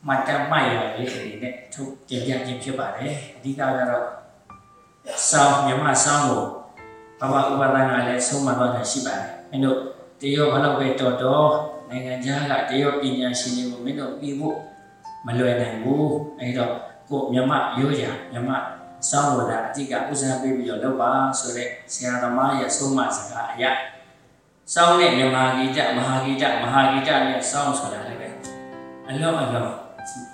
[SPEAKER 4] မှတ်တမ်းမှတ်ရလေးအနေနဲ့ထုတ်တင်ပြခြင်းဖြစ်ပါတယ်အဓိကကတော့စောင်းမြန်မာစောင်းကိုဘဝဥပဒန်းကလည်းဆုံးမတော့တာရှိပါတယ်အဲတို့တရောဘလောက်ပဲတော်တော်နိုင်ငံခြားကတရောပညာရှင်တွေကိုမင်းတို့ပြီးဖို့ မလွယ်နိုင်ဘူးအဲတော့ကိုမြန်မာရိုးရာမြန်မာစောင်းလို့အတိကဥစားပေးပြီးတော့လုပ်ပါဆိုတဲ့ဆရာသမားရဲ့ဆုံးမစကားအရာစောင်းနဲ့မြန်မာဂီတမဟာဂီတမဟာဂီတနဲ့စောင်းဆိုတာလည်းပဲအလွန်အလွန်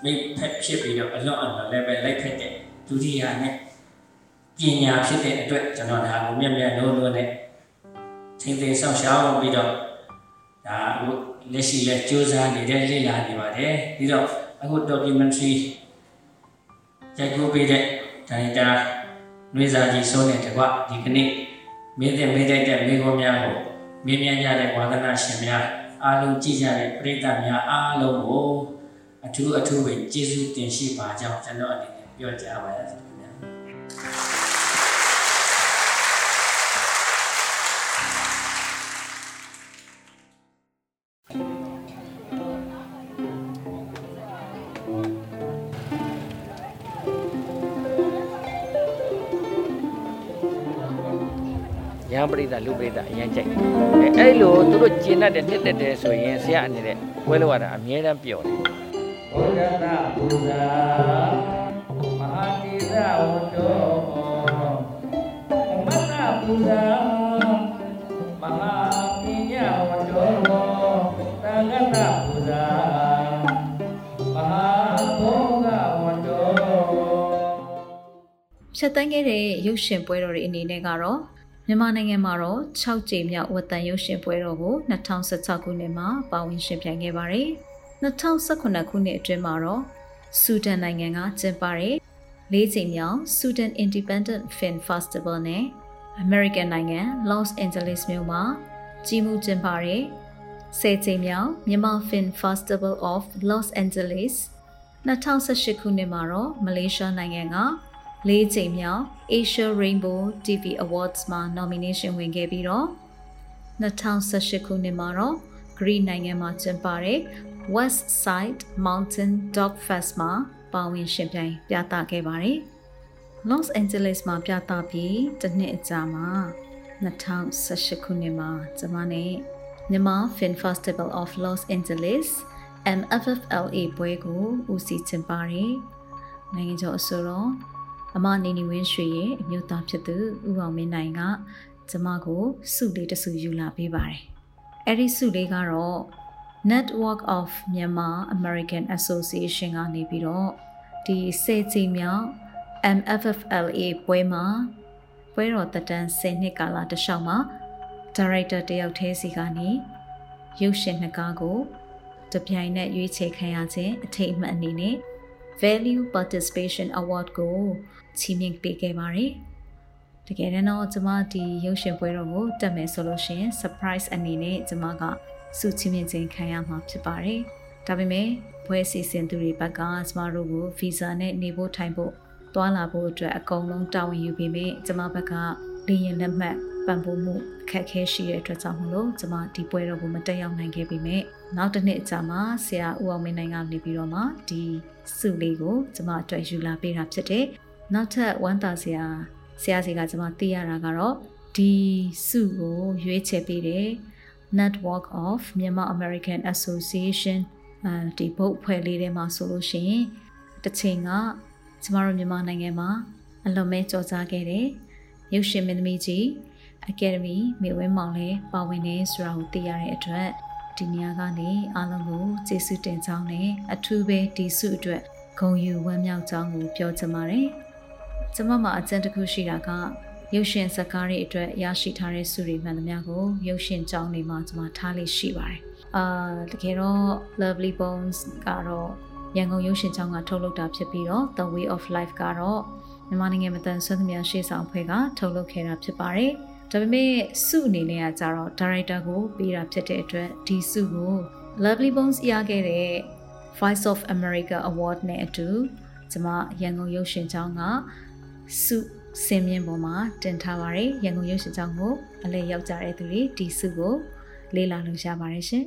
[SPEAKER 4] မိဖက်ဖြစ်ပြီးတော့အလွန်အလွန်လည်းပဲလိုက်ဖက်တဲ့ဒုတိယနဲ့ပညာဖြစ်တဲ့အတွက်ကျွန်တော်ဒါကိုမြက်မြက်လုံးလုံးနဲ့သင်သင်ဆောင်ရှောင်းပြီးတော့ဒါအခုလက်ရှိလက်စူးစမ်းနေတဲ့လေ့လာနေပါတယ်ပြီးတော့ အခု documentary ရိုက်ကူးပေးတဲ့ဒါရိုက်တာနှွေးစာကြီးဆုံးတဲ့တကွဒီကနေ့မင်းတဲ့မေးတဲ့တဲ့မိခိုးများကိုမြင်မြန်ကြတဲ့ဝါသနာရှင်များအားလုံးကြည်ကြတဲ့ပရိသတ်များအားလုံးကိုအထူးအထူးပဲကျေးဇူးတင်ရှိပါကြောင်းကျွန်တော်အနေနဲ့ပြောကြားပါရစေ
[SPEAKER 3] န်းပရိသတ်လူပရိသတ်အရင်ကြိုက်အဲအဲ့လိုသူတို့ကျင်တတ်တဲ့နှစ်သက်တယ်ဆိုရင်ဆရာအနေနဲ့ပွဲလို့ရတာအမြဲတမ်းပြောတယ်
[SPEAKER 4] ဘုရားသာဘုရားမဟာတိရဝတ္တောမတ္တဘုရားမဟာပညာဝတ္တောသံဃတဘုရားမဟာဘောဂဝတ္တော
[SPEAKER 2] ဖြတ်တန်းခဲ့တဲ့ရုပ်ရှင်ပွဲတော်တွေအနေနဲ့ကတော့ မြန်မာနိုင်ငံမှာတော့6ကြိမ်မြောက်ဝတ်တန်ရုပ်ရှင်ပွဲတော်ကို2016ခုနှစ်မှာပါဝင်ရှင်ပြိုင်ခဲ့ပါတယ်။2018ခုနှစ်အတွင်းမှာတော့ဆူဒန်နိုင်ငံကကျင်းပတဲ့၄ကြိမ်မြောက် Sudan Independent Film Festival နဲ့ American နိုင်ငံ Los Angeles မြို့မှာကြီးမှုကျင်းပတဲ့10ကြိမ်မြောက်မြန်မာ Film Festival of Los Angeles 2018ခုနှစ်မှာတော့မလေးရှားနိုင်ငံက ၄ချိန်မြောက် Asia Rainbow TV Awards မှာ nomination ဝင်ခဲ့ပြီးတော့2018ခုနှစ်မှာတော့ Green နိုင်ငံမှာကျင်းပတဲ့ West Side Mountain Dog Fest မှာပါဝင်ရှင်ပြိုင်ပြသခဲ့ပါတယ်။ Los Angeles မှာပြသပြီးတစ်နှစ်အကြာမှာ2018ခုနှစ်မှာကျွန်မနဲ့မြန်မာ Film Festival of Los Angeles MFFLA ပွဲကိုဦးစီးကျင်းပတယ်။နိုင်ငံကျော်အဆိုတော် အမနေနေဝင်းရွှေရဲ့အမျိုးသားဖြစ်သူဦးအောင်မင်းနိုင်ကကျမကိုစုလေးတစ်စုယူလာပေးပါတယ်။အဲ့ဒီစုလေးကတော့ Network of Myanmar American Association ကနေပြီးတော့ဒီစေချိန်မြောက် MFFLA ပွဲမှာပွဲတော်တက်တန်း10နှစ်ကာလတလျှောက်မှာဒါရိုက်တာတယောက်တည်းစီကနေရုပ်ရှင်နှစ်ကားကိုတပြိုင်နက်ရွေးချယ်ခံရခြင်းအထိတ်အမှတ်အနေနဲ့ Value Participation Award ကိုချီးမြှင့်ပေးခဲ့ပါတယ်။တကယ်တော့ကျွန်မဒီရုပ်ရှင်ပွဲတော်ကိုတက်မယ်ဆိုလို့ရှိရင် surprise အနေနဲ့ကျွန်မကစုချီးမြှင့်ခြင်းခံရမှာဖြစ်ပါတယ်။ဒါပေမဲ့ပွဲစီစဉ်သူတွေဘက်ကကျွန်မတို့ကို visa နဲ့နေဖို့ထိုင်ဖို့တွာလာဖို့အတွက်အကုန်လုံးတာဝန်ယူပေးမယ်။ကျွန်မဘက်ကလေရင်လက်မှတ် ပံ့ပိုးမှုအခက်အခဲရှိတဲ့အတွက်ကြောင့်မလို့ကျွန်မဒီပွဲတော်ကိုမတက်ရောက်နိုင်ခဲ့ပေမဲ့နောက်တစ်နှစ်အကြာမှာဆရာဦးအောင်မင်းနိုင်ကနေပြီးတော့မှဒီစုလေးကိုကျွန်မအတွက်ယူလာပေးတာဖြစ်တယ်။နောက်ထပ်ဝမ်းသာဆရာဆရာစီကကျွန်မသိရတာကတော့ဒီစုကိုရွေးချယ်ပေးတယ် Network of Myanmar American Association အဲဒီဘုတ်ဖွဲ့လေးထဲမှာဆိုလို့ရှိရင်တစ်ချိန်ကကျမတို့မြန်မာနိုင်ငံမှာအလွန်မဲကြော်ကြားခဲ့တဲ့ရုပ်ရှင်မင်းသမီးကြီး Academy မြေဝင်းမောင်လည်းပါဝင်နေဆိုတာကိုသိရတဲ့အတွက်ဒီနေရာကနေအားလုံးကိုကျေးဇူးတင်ကြောင်းနဲ့အထူးပဲဒီစုအတွက်ဂုဏ်ယူဝမ်းမြောက်ကြောင်းကိုပြောချင်ပါတယ်။ကျမမှာအကြံတစ်ခုရှိတာကရုပ်ရှင်ဇာတ်ကားတွေအတွက်ရရှိထားတဲ့စုတွေမှန်သမျှကိုရုပ်ရှင်ကြောင်းတွေမှာကျမထားလေးရှိပါတယ်။အာတကယ်တော့ Lovely Bones ကတော့ရန်ကုန်ရုပ်ရှင်ကျောင်းကထုတ်လုပ်တာဖြစ်ပြီးတော့ The Way of Life ကတော့မြန်မာနိုင်ငံမတန်ဆွမ်းသမျှရှေ့ဆောင်ဖွဲ့ကထုတ်လုပ်ခဲ့တာဖြစ်ပါတယ်။ ဒါပေမဲ့စုအနေနဲ့ကကြတော့ဒါရိုက်တာကိုပေးတာဖြစ်တဲ့အတွက်ဒီစုကို Lovely Bones ရခဲ့တဲ့ Voice of America Award နဲ့အတူကျွန်မရန်ကုန်ရုပ်ရှင်ကျောင်းကစုစင်မြင့်ပေါ်မှာတင်ထားပါတယ်ရန်ကုန်ရုပ်ရှင်ကျောင်းကိုအလဲရောက်ကြတဲ့သူတွေဒီစုကိုလေ့လာလို့ရပါတယ်ရှင်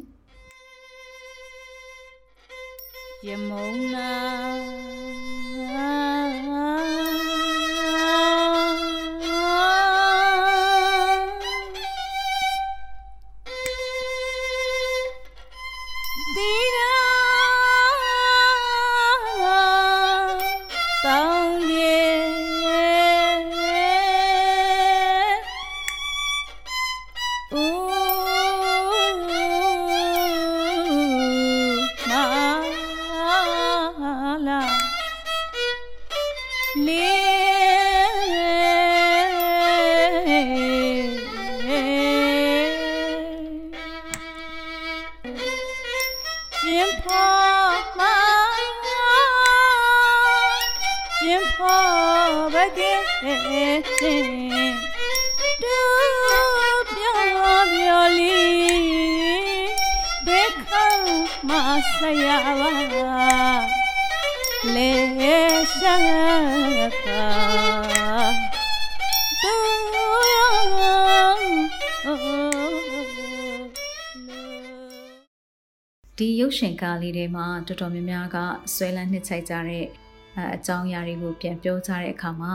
[SPEAKER 5] ရမုံနာ
[SPEAKER 2] ရုပ်ရှင်ကားလေးတွေမှာတော်တော်များများကဆွဲလန်းနှစ်ချိုက်ကြတဲ့အအကြောင်းအရာတွေကိုပြန်ပြောကြတဲ့အခါမှာ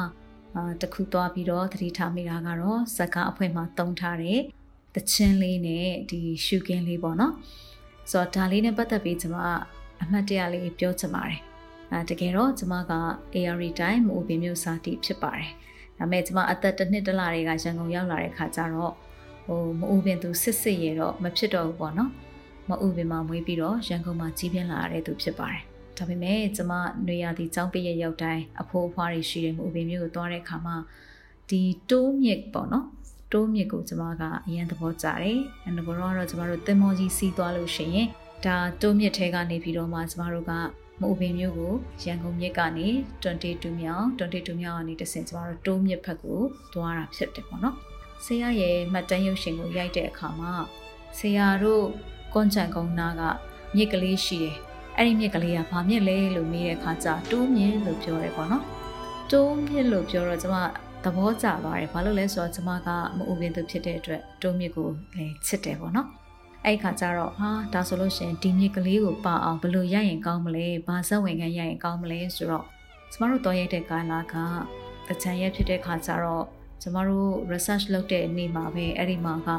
[SPEAKER 2] အာတခုသွားပြီးတော့သတိထားမိတာကတော့ဇက်ကားအဖွဲမှာတုံးထားတဲ့တချင်းလေးနဲ့ဒီရှုကင်းလေးပေါ့နော်ဆိုတော့ဒါလေးနဲ့ပတ်သက်ပြီးကျွန်မအမှတ်တရလေးပြောချင်ပါတယ်အဲတကယ်တော့ကျွန်မက AR time မိုးပင်မျိုးစာတီဖြစ်ပါတယ်ဒါပေမဲ့ကျွန်မအသက်တစ်နှစ်တလတွေကရန်ကုန်ရောက်လာတဲ့ခါကျတော့ဟိုမိုးပင်သူစစ်စစ်ရတော့မဖြစ်တော့ဘူးပေါ့နော် မအူပင်မှာမွေးပြီးတော့ရန်ကုန်မှာကြီးပြင်းလာရတဲ့သူဖြစ်ပါတယ်။ဒါပေမဲ့ကျမຫນွေရသည့်ចောင်းပိရဲ့ရောက်တိုင်းအဖိုးအဖွားတွေရှိတဲ့မအူပင်မျိုးကိုသွားတဲ့အခါမှာဒီတိုးမြစ်ပေါ့နော်တိုးမြစ်ကိုကျမကအရင်သဘောကျတယ်။အဲဒါကတော့ကျမတို့တင်မောကြီးစီးသွားလို့ရှိရင်ဒါတိုးမြစ်ထဲကနေပြီးတော့မှကျမတို့ကမအူပင်မျိုးကိုရန်ကုန်မြစ်ကနေ22မြောင်22မြောင်ကနေတဆင့်ကျမတို့တိုးမြစ်ဘက်ကိုသွားတာဖြစ်တယ်ပေါ့နော်။ဆေးရရဲ့မှတ်တမ်းရုပ်ရှင်ကိုရိုက်တဲ့အခါမှာဆေးရတို့ ကွန်ချန်ကုန်းနာကမြစ်ကလေးရှိတယ်အဲ့ဒီမြစ်ကလေးကဘာမြစ်လဲလို့မေးတဲ့အခါကျတိုးမြစ်လို့ပြောရဲပေါ့နော်တိုးမြစ်လို့ပြောတော့ကျွန်မသဘောကျသွားတယ်ဘာလို့လဲဆိုတော့ကျွန်မကမအူပင်သူဖြစ်တဲ့အတွက်တိုးမြစ်ကိုလည်းချစ်တယ်ပေါ့နော်အဲ့ခါကျတော့ဟာဒါဆိုလို့ရှင်ဒီမြစ်ကလေးကိုပါအောင်ဘယ်လိုရရင်ကောင်းမလဲဘာဇက်ဝင်ခံရရင်ကောင်းမလဲဆိုတော့ကျမတို့တော်ရိုက်တဲ့ကာလာကတချန်ရက်ဖြစ်တဲ့ခါကျတော့ကျမတို့ research လုပ်တဲ့နေ့မှာပဲအဲ့ဒီမှာက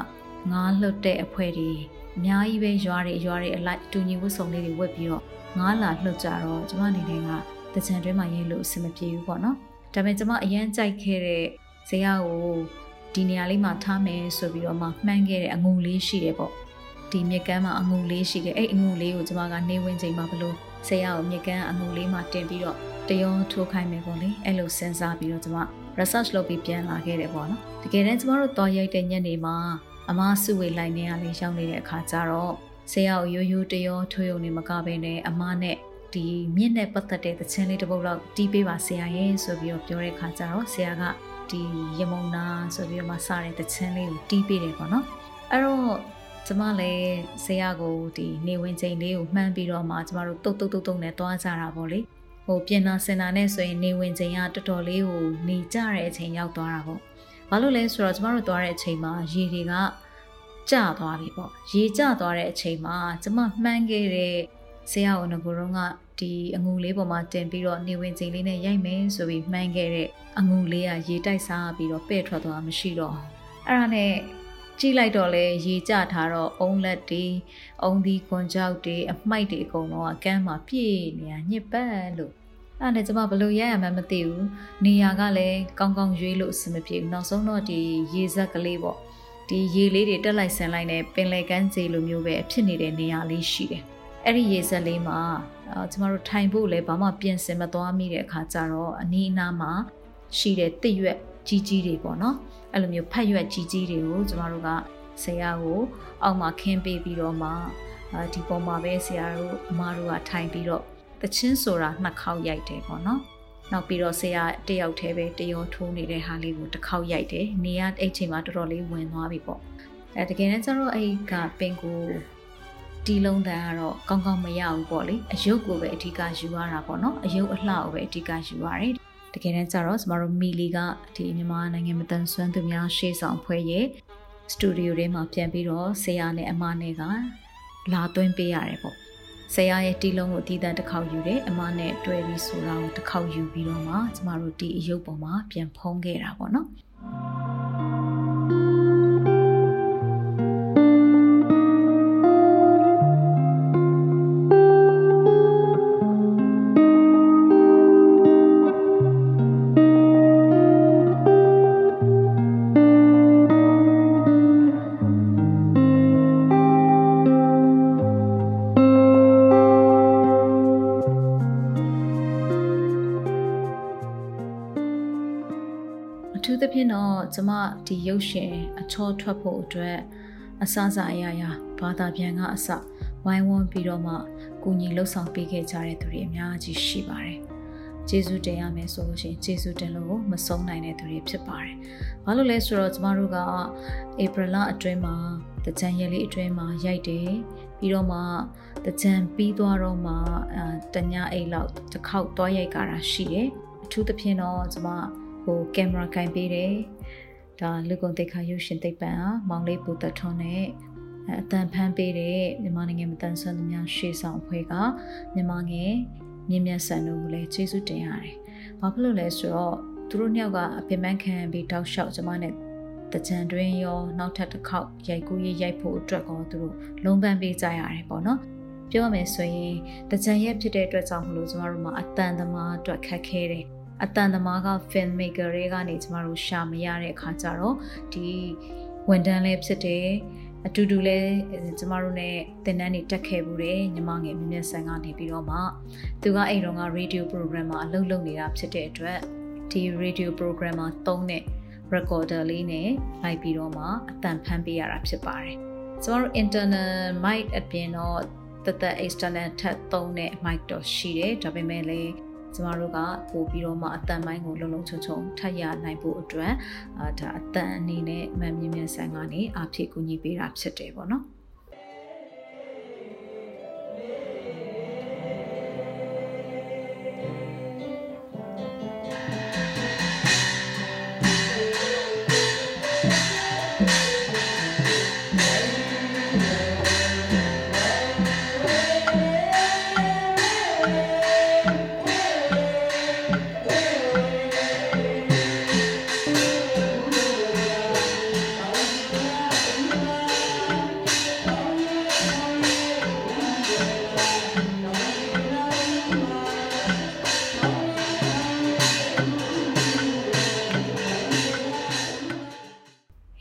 [SPEAKER 2] ငားလှုပ်တဲ့အဖွဲတွေ အများကြီးပဲရွာတွေရွာတွေအလိုက်တူညီဝတ်စုံလေးတွေဝတ်ပြီးတော့ငားလာလှုပ်ကြတော့ကျမအနေနဲ့ကတကြံတွဲမှာရေးလို့အဆင်မပြေဘူးပေါ့နော်ဒါပေမဲ့ကျမအရန်ကြိုက်ခဲ့တဲ့ဇေယျကိုဒီနေရာလေးမှာထားမယ်ဆိုပြီးတော့မှမှန်းခဲ့တဲ့အငုံလေးရှိတယ်ပေါ့ဒီမြက်ကမ်းမှာအငုံလေးရှိတယ်အဲ့အငုံလေးကိုကျမကနေဝင်ချိန်မှာဘလို့ဇေယျကိုမြက်ကမ်းအငုံလေးမှာတင်ပြီးတော့တယောထိုးခိုင်းမယ်ပေါ့လေအဲ့လိုစဉ်းစားပြီးတော့ကျမ research လုပ်ပြီးပြန်လာခဲ့တယ်ပေါ့နော်တကယ်တမ်းကျမတို့တော်ရိုက်တဲ့ညနေမှာ အမစုဝေလိုက်နေရလေးရောက်နေတဲ့အခါကျတော့ဆရာကိုရိုးရိုးတရောထွေးုံနေမကဘဲနဲ့အမနဲ့ဒီမြင့်နဲ့ပတ်သက်တဲ့သချင်းလေးတစ်ပုဒ်လောက်တီးပေးပါဆရာရဲ့ဆိုပြီးတော့ပြောတဲ့ခါကျတော့ဆရာကဒီရမုံနာဆိုပြီးတော့မှစတဲ့သချင်းလေးကိုတီးပေးတယ်ပေါ့နော်အဲ့တော့ကျမလည်းဆရာကိုဒီနေဝင်ချိန်လေးကိုမှန်းပြီးတော့မှကျမတို့တုတ်တုတ်တုတ်တုတ်နဲ့တွားကြတာပေါ့လေဟိုပြင်နာစင်နာနဲ့ဆိုရင်နေဝင်ချိန်ကတော်တော်လေးကိုနေကြတဲ့အချိန်ရောက်သွားတာပေါ့ ဘာလို့လဲဆိုတော့ကျမတို့သွားတဲ့အချိန်မှာရေတွေကကျသွားပြီပေါ့ရေကျသွားတဲ့အချိန်မှာကျမမှန်းခဲ့တဲ့ဆရာဝန်ကရုံးကဒီအငူလေးပေါ်မှာတင်ပြီးတော့နေဝင်ချိန်လေးနဲ့ရိုက်မယ်ဆိုပြီးမှန်းခဲ့တဲ့အငူလေးကရေတိုက်စားပြီးတော့ပဲ့ထွက်သွားမှရှိတော့အဲ့အဲ့ဒါနဲ့ကြည့်လိုက်တော့လေရေကျထားတော့အုံလက်တွေအုံဒီခွန်ကြောက်တွေအမိုက်တွေအကုန်လုံးကကမ်းမှာပြည့်နေတာညစ်ပတ်လို့ အဲ့နဲ့ကျမဘလို့ရရမှန်းမသိဘူးနေရာကလည်းကောင်းကောင်းရွေးလို့အဆင်မပြေဘူးနောက်ဆုံးတော့ဒီရေဇက်ကလေးပေါ့ဒီရေလေးတွေတက်လိုက်ဆန်လိုက်နဲ့ပင်လယ်ကမ်းခြေလိုမျိုးပဲဖြစ်နေတဲ့နေရာလေးရှိတယ်အဲ့ဒီရေဇက်လေးမှာအာကျမတို့ထိုင်ဖို့လည်းဘာမှပြင်ဆင်မသွားမိတဲ့အခါကျတော့အနီးအနားမှာရှိတဲ့တစ်ရွက်ကြီးကြီးတွေပေါ့နော်အဲ့လိုမျိုးဖတ်ရွက်ကြီးကြီးတွေကိုကျမတို့ကဆရာကိုအောက်မှာခင်းပေးပြီးတော့မှဒီပေါ်မှာပဲဆရာတို့အမတို့ကထိုင်ပြီးတော့ တချင်းဆိုတာနှစ်ခေါက်ရိုက်တယ်ပေါ့နော်နောက်ပြီးတော့ဆရာတယောက်တည်းပဲတရောထိုးနေတဲ့ဟာလေးကိုတစ်ခေါက်ရိုက်တယ်နေရအဲ့ချိန်မှာတော်တော်လေးဝင်သွားပြီပေါ့အဲတကယ်တမ်းကျတော့အဲ့ကပင်ကိုတီလုံးတန်းကတော့ကောင်းကောင်းမရဘူးပေါ့လေအယုတ်ကိုပဲအဓိကယူရတာပေါ့နော်အယုတ်အလှကိုပဲအဓိကယူရတယ်တကယ်တမ်းကျတော့ကျမတို့မီလီကဒီမြန်မာနိုင်ငံမတန်ဆွမ်းသူများရှေ့ဆောင်ဖွဲ့ရဲ့စတူဒီယိုထဲမှာပြန်ပြီးတော့ဆရာနဲ့အမနဲ့ကလာသွင်းပေးရတယ်ပေါ့ ဆရာရဲ့တီလုံးကိုအတီးတန်းတစ်ခေါက်ယူတယ်အမနဲ့တွဲပြီးဆိုတာကိုတစ်ခေါက်ယူပြီးတော့မှကျမတို့ဒီအယုတ်ပေါ်မှာပြန်ဖုံးခဲ့တာပေါ့နော် ကျမဒီရုပ်ရှင်အချောထွက်ဖို့အတွက်အစစအရာရာဘာသာပြန်ကအစဝိုင်းဝန်းပြီးတော့မှကူညီလှုပ်ဆောင်ပေးခဲ့ကြတဲ့သူတွေအများကြီးရှိပါတယ်။ကျေးဇူးတင်ရမယ်ဆိုလို့ရှိရင်ကျေးဇူးတင်လို့မဆုံးနိုင်တဲ့သူတွေဖြစ်ပါတယ်။ဘာလို့လဲဆိုတော့ကျမတို့ကဧပြီလအတွင်းမှာတကြံရလေးအတွင်းမှာရိုက်တယ်ပြီးတော့မှတကြံပြီးသွားတော့မှအဲတညအိတ်လောက်တစ်ခေါက်သွားရိုက်ကြတာရှိတယ်။အထူးသဖြင့်တော့ကျမ ဟိုကင်မရာကင်ပေးတယ်ဒါလူကုန်တိတ်ခါရုပ်ရှင်သိပ္ပံอ่ะမောင်လေးပူသက်ထွန်းနဲ့အတန်ဖန်းပေးတဲ့မြန်မာနိုင်ငံမတန်ဆွမ်းသူများရှေ့ဆောင်အဖွဲ့ကမြန်မာငယ်မြင့်မြတ်ဆန်တို့ကိုလည်းကျေးဇူးတင်ရတယ်။ဘာဖြစ်လို့လဲဆိုတော့သူတို့နှစ်ယောက်ကအပင်ပန်းခံပြီးတောက်လျှောက်ကျမနဲ့တကြံတွင်ရောနောက်ထပ်တစ်ခေါက်ရိုက်ကူးရေးရိုက်ဖို့အတွက်ကောသူတို့လုံးပန်းပေးကြရတယ်ပေါ့နော်။ပြောမယ်ဆိုရင်တကြံရက်ဖြစ်တဲ့အတွက်ကြောင့်မလို့ကျမတို့မှာအတန်သမားအတွက်ခက်ခဲတယ်။ အတန်သမားက film maker တွေကနေကျမတို့ရှာမရတဲ့အခါကျတော့ဒီဝန်တန်းလေးဖြစ်တယ်အတူတူလဲကျမတို့ ਨੇ သင်တန်းတွေတက်ခဲ့ဘူးတယ်ညီမငယ်မြင့်မြတ်ဆန်ကနေပြီးတော့မှသူကအဲ့တော့က radio program မှာအလုပ်လုပ်နေတာဖြစ်တဲ့အတွက်ဒီ radio program မှာသုံးတဲ့ recorder လေးနဲ့လိုက်ပြီးတော့မှအတန်ဖမ်းပေးရတာဖြစ်ပါတယ်ကျမတို့ internal mic အပြင်တော့တသက် external ထပ်သုံးတဲ့ mic တော့ရှိတယ်ဒါပေမဲ့လည်း ကျမတို့ကပို့ပြီးတော့မှအတန်ပိုင်းကိုလုံလုံချုံချုံထပ်ရနိုင်ဖို့အတွက်အာဒါအတန်အနေနဲ့မမြင်မြန်ဆန်ကနေအဖြစ်ကူညီပေးတာဖြစ်တယ်ပေါ့နော်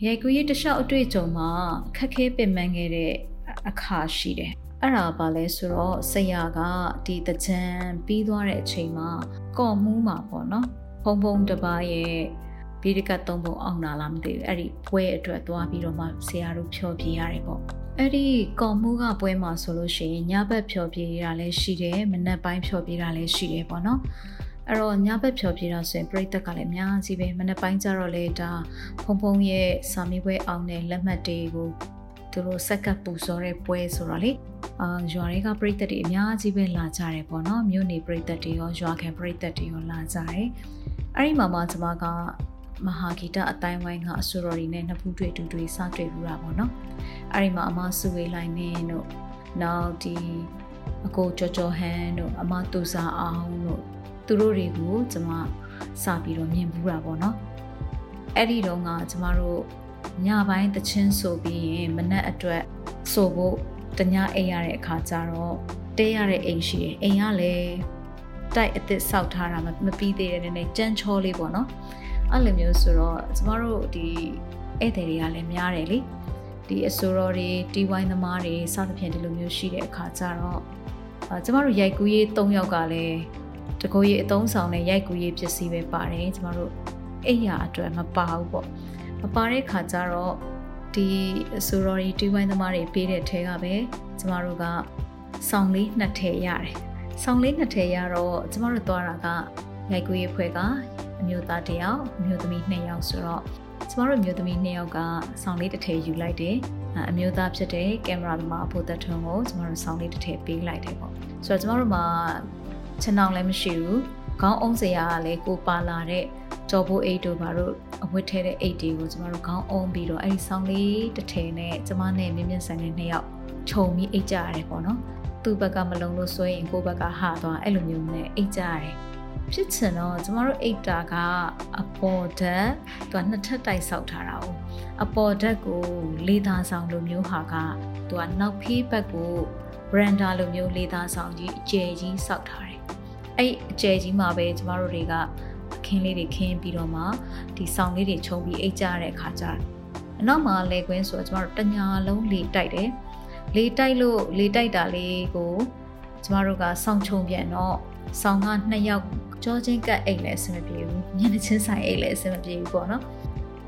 [SPEAKER 2] ရိုက်ကူးရေးတလျှောက်အတွေ့အကြုံမှာခက်ခဲပင်ပန်းခဲ့တဲ့အခါရှိတယ်အဲ့ဒါပါလဲဆိုတော့ဆရာကဒီတကြံပြီးသွားတဲ့အချိန်မှာကော့မှုမှာပေါ့နော်ဖုံဖုံတပါးရဲ့ဘီဒီကတ်သုံးပုံအောင်လာလားမသိဘူးအဲ့ဒီပွဲအတွက်သွားပြီးတော့မှဆရာတို့ဖြောပြရတယ်ပေါ့အဲ့ဒီကော်မှုကပွဲမှာဆိုလို့ရှိရင်ညဘက်ဖြောပြရတာလည်းရှိတယ်မနက်ပိုင်းဖြောပြတာလည်းရှိတယ်ပေါ့နော် အဲ့တော့ညဘက်ဖြော်ပြတာဆိုရင်ပြိသက်ကလည်းအများကြီးပဲမနေ့ပိုင်းကျတော့လေဒါဖုံဖုံရဲ့စာမေးပွဲအောင်တဲ့လက်မှတ်တွေကိုသူတို့စက်ကပ်ပူစောတဲ့ပွဲဆိုတော့လေအာရွာတွေကပြိသက်တွေအများကြီးပဲလာကြတယ်ပေါ့နော်မြို့နေပြိသက်တွေရောရွာခံပြိသက်တွေရောလာကြတယ်အဲ့ဒီမှာမှကျွန်မကမဟာဂီတအတိုင်းဝိုင်းကအဆူရော်ရီနဲ့နှစ်ဖူးတွေ့တူတွေ့စတွေ့ဘူးတာပေါ့နော်အဲ့ဒီမှာအမစုဝေးလိုက်နေတို့နောက်ဒီအကိုကြော်ကြော်ဟန်တို့အမတူစာအောင်တို့ သူတို့တွေကိုကျမစပြီးတော့မြင်ဘူးတာပေါ့နော်အဲ့ဒီတော့ကကျမတို့ညပိုင်းတချင်းဆိုပြီးရင်မနက်အတွက်ဆိုဖို့တညအိပ်ရတဲ့အခါကျတော့တဲရတဲ့အိမ်ရှိတယ်အိမ်ကလည်းတိုက်အစ်စ်ဆောက်ထားတာမပြီးသေးတဲ့နည်းနည်းကြမ်းချောလေးပေါ့နော်အဲ့လိုမျိုးဆိုတော့ကျမတို့ဒီဧည့်သည်တွေကလည်းများတယ်လေဒီအဆိုတော်တွေတီဝိုင်းသမားတွေစသဖြင့်ဒီလိုမျိုးရှိတဲ့အခါကျတော့ကျမတို့ရိုက်ကူးရေး၃ယောက်ကလည်း တကိုကြီးအတုံးဆောင်တဲ့ရိုက်ကူးရေးပစ္စည်းပဲပါတယ်ကျမတို့အိယာအတွက်မပါဘူးပေါ့မပါတဲ့ခါကျတော့ဒီဆိုတော်ရီတီဝိုင်းသမားတွေပေးတဲ့ထဲကပဲကျမတို့ကဆောင်းလေးနှစ်ထည်ရတယ်ဆောင်းလေးနှစ်ထည်ရတော့ကျမတို့သွားတာကရိုက်ကူးရေးဖွဲ့ကအမျိုးသားတစ်ယောက်အမျိုးသမီးနှစ်ယောက်ဆိုတော့ကျမတို့မျိုးသမီးနှစ်ယောက်ကဆောင်းလေးတစ်ထည်ယူလိုက်တယ်အမျိုးသားဖြစ်တဲ့ကင်မရာသမားဖို့သက်ထွန်းကိုကျမတို့ဆောင်းလေးတစ်ထည်ပေးလိုက်တယ်ပေါ့ဆိုတော့ကျမတို့မှာ ခြေနှောင်လည်းမရှိဘူးခေါင်းအုံးစရာကလည်းကိုပါလာတဲ့ကြော်ဖို့အိတ်တို့ဘာလို့အဝတ်ထဲတဲ့အိတ်တွေကိုကျမတို့ခေါင်းအုံးပြီးတော့အဲ့ဒီဆောင်းလေးတစ်ထည်နဲ့ကျမနဲ့မြင့်မြင့်ဆိုင်တဲ့နှစ်ယောက်ခြုံပြီးအိတ်ကြရတယ်ပေါ့နော်သူ့ဘက်ကမလုံလို့ဆိုရင်ကိုယ့်ဘက်ကဟာသွားအဲ့လိုမျိုးနဲ့အိတ်ကြရတယ်ဖြစ်ချင်တော့ကျမတို့အိတ်တာကအပေါ်ဓာတ်သူကနှစ်ထပ်တိုက်ဆောက်ထားတာ哦အပေါ်ဓာတ်ကိုလေးသားဆောင်လိုမျိုးဟာကသူကနောက်ဖေးဘက်ကို branda လိုမျိုးလေးသားဆောင်ကြီးအကျယ်ကြီးဆောက်ထားတယ် အဲ့အကျယ်ကြီးမှာပဲကျမတို့တွေကအခင်းလေးတွေခင်းပြီးတော့မှဒီဆောင်လေးတွေခြုံပြီးအိတ်ကြတဲ့အခါကျအနောက်မှာလေကွင်းဆိုတော့ကျမတို့တညာလုံးလေတိုက်တယ်လေတိုက်လို့လေတိုက်တာလေးကိုကျမတို့ကစောင့်ချုံပြန်တော့ဆောင်းကနှစ်ယောက်ကြောချင်းကတ်အိတ်လည်းအဆင်မပြေဘူးညနေချင်းဆိုင်အိတ်လည်းအဆင်မပြေဘူးပေါ့နော်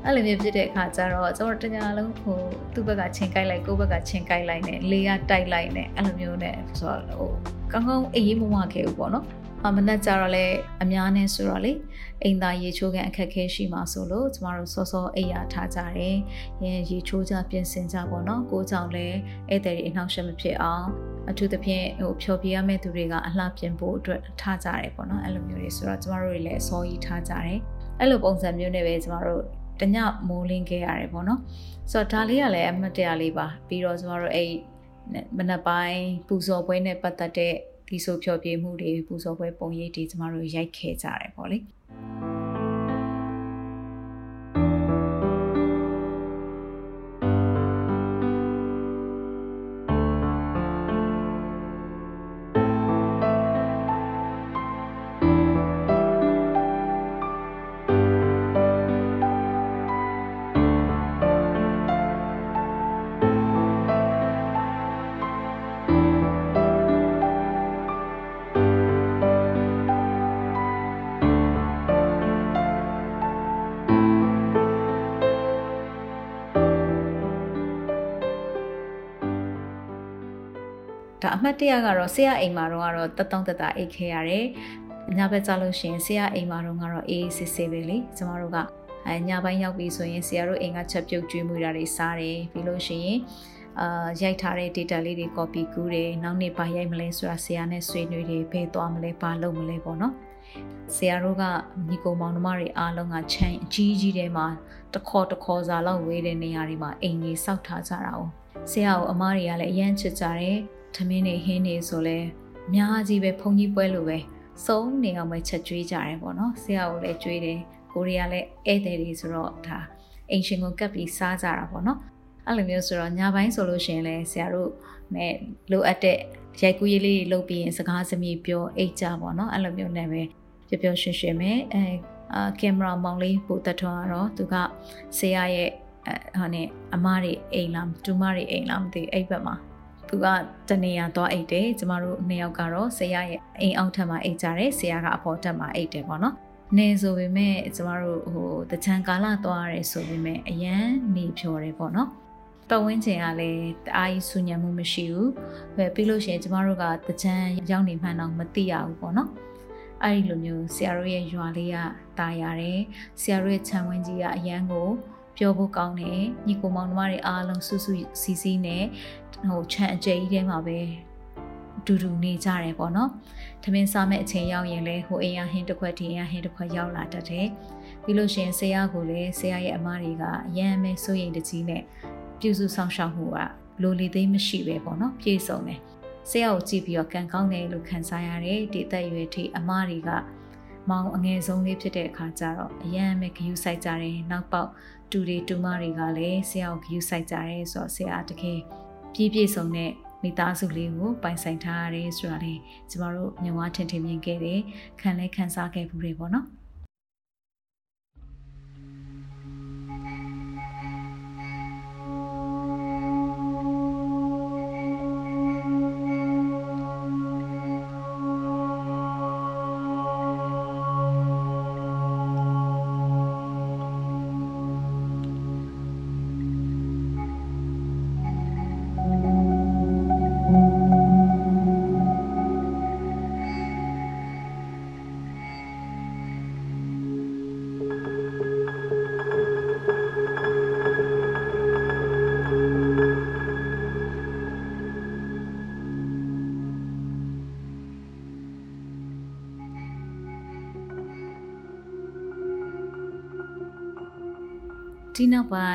[SPEAKER 2] အဲ့လိုမျိုးဖြစ်တဲ့အခါကျတော့ကျွန်တော်တညာလုံးဟိုသူ့ဘက်ကချင်းကိုက်လိုက်ကိုယ့်ဘက်ကချင်းကိုက်လိုက်နဲ့လေကတိုက်လိုက်နဲ့အဲ့လိုမျိုးနဲ့ဆိုတော့ဟိုကောင်းကောင်းအေးမဝခဲ့ဘူးပေါ့နော် အမနက်ကြတော့လဲအများနဲ့ဆိုတော့လေအိမ်သားရေချိုးကန်အခက်ခဲရှိမှာဆိုလို့ကျမတို့စောစောအိယာထားကြတယ်။ရင်ရေချိုးကြပြင်ဆင်ကြပေါ့နော်။ကိုကြောင့်လဲဧည့်သည်တွေအနှောက်အယှက်မဖြစ်အောင်အထူးသဖြင့်ဟိုဖြောပြရမယ့်သူတွေကအလှပြင်ဖို့အတွက်ထားကြတယ်ပေါ့နော်။အဲ့လိုမျိုးတွေဆိုတော့ကျမတို့တွေလည်းအစောကြီးထားကြတယ်။အဲ့လိုပုံစံမျိုးနဲ့ပဲကျမတို့တညမိုးလင်းခဲ့ရတယ်ပေါ့နော်။ဆိုတော့ဒါလေးကလည်းအမှတ်တရလေးပါ။ပြီးတော့ကျမတို့အဲ့မနက်ပိုင်းပူဇော်ပွဲနဲ့ပတ်သက်တဲ့ ဒီဆိုဖြောပြမှုတွေပူဇော်ပွဲပုံရိပ်တွေကျမတို့ရိုက်ခဲ့ကြတယ်ပေါ့လေ။ ဒါအမှတ်တရကတော့ဆရာအိမ်မှာတော့ကတော့တတောင်းတတာအိတ်ခဲရတယ်။ညဘက်ကြလို့ရှိရင်ဆရာအိမ်မှာတော့ကတော့အေးစစ်စစ်ပဲလေ။ကျမတို့ကအဲညပိုင်းရောက်ပြီဆိုရင်ဆရာတို့အိမ်ကချက်ပြုတ်ကျွေးမှုတာတွေစားတယ်ပြီးလို့ရှိရင်အာရိုက်ထားတဲ့ data လေးတွေ copy ကူးတယ်နောက်နေ့ဘာရိုက်မလဲဆိုတာဆရာနဲ့ဆွေးနွေးတယ်ဘယ်သွားမလဲဘာလုပ်မလဲပေါ့နော်ဆရာတို့ကညီကိုမောင်နှမတွေအားလုံးကခြံအကြီးကြီးထဲမှာတခေါ်တခေါ်စာလောက်ဝေးတဲ့နေရာတွေမှာအိမ်ကြီးစောက်ထားကြတာ哦ဆရာကိုအမားတွေကလည်းအရန်ချစ်ကြတယ် ထမင်းနေဟင်းနေဆိုလဲအများကြီးပဲဖုန်ကြီးပွဲလိုပဲစုံနေအောင်ပဲချက်ကျွေးကြတယ်ပေါ့နော်ဆရာကိုလည်းကျွေးတယ်ကိုရီးယားလည်းဧည့်သည်တွေဆိုတော့ဒါအင်ရှင်ကိုကပ်ပြီးစားကြတာပေါ့နော်အဲ့လိုမျိုးဆိုတော့ညပိုင်းဆိုလို့ရှိရင်လည်းဆရာတို့နဲ့လိုအပ်တဲ့ရိုက်ကူးရေးလေးတွေလုပ်ပြီးရင်စကားစမြည်ပြောအိတ်ကြပေါ့နော်အဲ့လိုမျိုးနဲ့ပဲပျော်ပျော်ရွှင်ရွှင်ပဲအဲအာကင်မရာမောင်လေးပို့တထွန်းကတော့သူကဆရာရဲ့အဲဟိုနဲ့အမတွေအိမ်လားတူမတွေအိမ်လားမသိအဲ့ဘက်မှာ သူကတနေရသွားအိတ်တယ်ကျမတို့နှစ်ယောက်ကတော့ဆရာရဲ့အိမ်အောက်ထပ်မှာအိတ်ကြတယ်ဆရာကအပေါ်ထပ်မှာအိတ်တယ်ပေါ့နော်နေဆိုပေမဲ့ကျမတို့ဟိုတချံကာလသွားရတယ်ဆိုပေမဲ့အရန်နေဖြော်တယ်ပေါ့နော်ပတ်ဝန်းကျင်ကလည်းတအားကြီးဆူညံမှုမရှိဘူးပဲပြီးလို့ရှိရင်ကျမတို့ကတချံရောက်နေမှန်းတော့မသိရဘူးပေါ့နော်အဲ့ဒီလိုမျိုးဆရာတို့ရဲ့ရွာလေးကတာရတယ်ဆရာတို့ရဲ့ခြံဝင်းကြီးကအရန်ကိုပြောဖို့ကောင်းတယ်ညီကိုမောင်နှမတွေအားလုံးစုစုစီစီနဲ့ ဟိုခြံအကျယ်ကြီးထဲမှာပဲဒူဒူနေကြတယ်ပေါ့နော်။သမင်းစားမဲ့အချိန်ရောက်ရင်လည်းဟိုအိမ်ရဟင်းတစ်ခွက်ဒီအိမ်ရဟင်းတစ်ခွက်ရောက်လာတတ်တယ်။ပြီးလို့ရှိရင်ဆရာကိုလည်းဆရာရဲ့အမားတွေကအရန်မဲစိုးရိမ်တကြီးနဲ့ပြုစုဆောင်ရှောက်မှုကလိုလေသိမရှိပဲပေါ့နော်ပြည့်စုံတယ်။ဆရာကိုကြည့်ပြီးတော့ကံကောင်းတယ်လို့ခံစားရတယ်ဒီသက်ရွယ်ထိအမားတွေကမောင်အငယ်ဆုံးလေးဖြစ်တဲ့အခါကျတော့အရန်ပဲဂယူဆိုင်ကြတယ်နောက်ပေါက်တူတွေတူမတွေကလည်းဆရာကိုဂယူဆိုင်ကြတယ်ဆိုတော့ဆရာတကယ် ပြည့်ပြည့်စုံတဲ့မိသားစုလေးကိုပိုင်ဆိုင်ထားရတယ်ဆိုတာလေကျမတို့မြင်ဝထင်ထင်မြင်ခဲ့တယ်ခံလဲခံစားခဲ့ဘူးတွေပေါ့နော်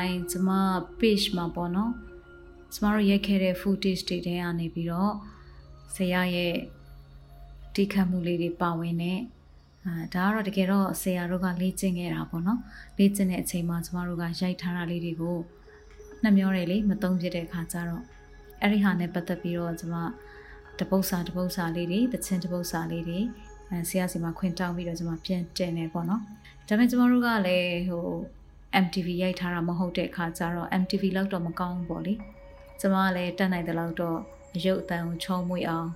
[SPEAKER 2] ပိုင်းကျမ page မှာပေါ့နော်ကျမတို့ရိုက်ခဲ့တဲ့ footage တွေထဲကနေပြီးတော့ဆရာရဲ့တိခတ်မှုလေးတွေပါဝင်နေအာဒါကတော့တကယ်တော့ဆရာတို့ကလေ့ကျင့်ခဲ့တာပေါ့နော်လေ့ကျင့်တဲ့အချိန်မှာကျမတို့ကရိုက်ထားတာလေးတွေကိုနှမျောတယ်လေမသုံးဖြစ်တဲ့အခါကျတော့အဲ့ဒီဟာနဲ့ပတ်သက်ပြီးတော့ကျမတပုတ်စာတပုတ်စာလေးတွေတချင်းတပုတ်စာလေးတွေအဲဆရာစီမှာခွင့်တောင်းပြီးတော့ကျမပြန်တင်နေပေါ့နော်ဒါပေမဲ့ကျမတို့ကလည်းဟို MTV ရိုက်ထားတာမဟုတ်တဲ့အခါကျတော့ MTV လောက်တော့မကောင်းဘူးပေါ့လေကျမကလည်းတက်နိုင်တဲ့လောက်တော့အယုတ်အတန်ကိုချုံမွေအောင်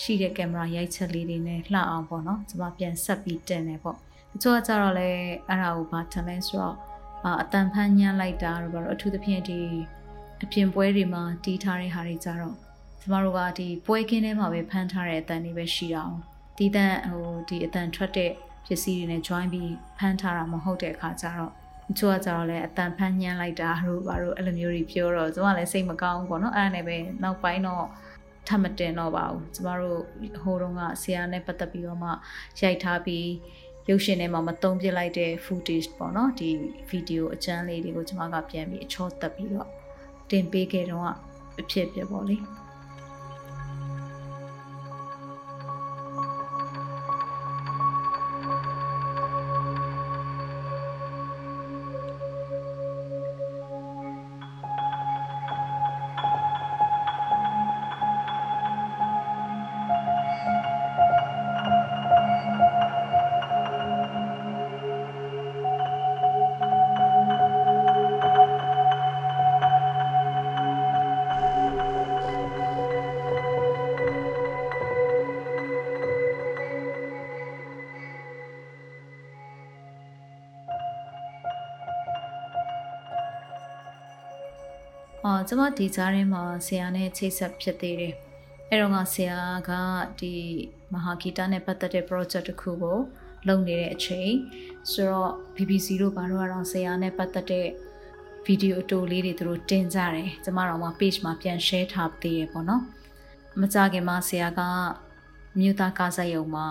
[SPEAKER 2] ရှိတဲ့ကင်မရာရိုက်ချက်လေးတွေနဲ့လှအောင်ပေါ့နော်ကျမပြန်ဆက်ပြီးတင်နေပေါ့တချို့ကကြတော့လေအဲ့ဒါကိုဘာထလဲဆိုတော့အာအတန်ဖန်းညှမ်းလိုက်တာတော့ဘာလို့အထူးသဖြင့်ဒီအပြင်ပွဲတွေမှာတီးထားတဲ့ဟာတွေကြတော့ကျမတို့ကဒီပွဲကင်းထဲမှာပဲဖမ်းထားတဲ့အတန်တွေပဲရှိတာအောင်တီးတန့်ဟိုဒီအတန်ထွက်တဲ့ပစ္စည်းတွေနဲ့ join ပြီးဖမ်းထားတာမဟုတ်တဲ့အခါကျတော့ တချို့ကကြတော့လဲအတန်ဖန်းညှမ်းလိုက်တာတို့ဘာလို့အဲ့လိုမျိုးတွေပြောတော့ကျမလည်းစိတ်မကောင်းဘူးပေါ့နော်အဲ့ဒါနဲ့ပဲနောက်ပိုင်းတော့ထပ်မတင်တော့ပါဘူးကျမတို့ဟိုတုန်းကဆရာနဲ့ပတ်သက်ပြီးတော့မှရိုက်ထားပြီးရုပ်ရှင်ထဲမှာမတုံးပြလိုက်တဲ့ footage ပေါ့နော်ဒီဗီဒီယိုအကျန်းလေးတွေကိုကျမကပြန်ပြီးအချောတက်ပြီးတော့တင်ပေးခဲ့တော့အဖြစ်ပြပေါ့လေ။ ကျမဒီကြားထဲမှာဆရာနဲ့ချိတ်ဆက်ဖြစ်သေးတယ်။အဲ့တော့ကဆရာကဒီမဟာဂီတနဲ့ပတ်သက်တဲ့ project တစ်ခုကိုလုပ်နေတဲ့အချိန်ဆိုတော့ BBC တို့ဘာလို့ကတော့ဆရာနဲ့ပတ်သက်တဲ့ဗီဒီယိုအတူလေးတွေသူတို့တင်ကြတယ်။ကျမတို့က page မှာပြန် share ထားသေးရပေါ့နော်။မကြခင်မှာဆရာကမြို့သားကားဆက်ရုံမှာ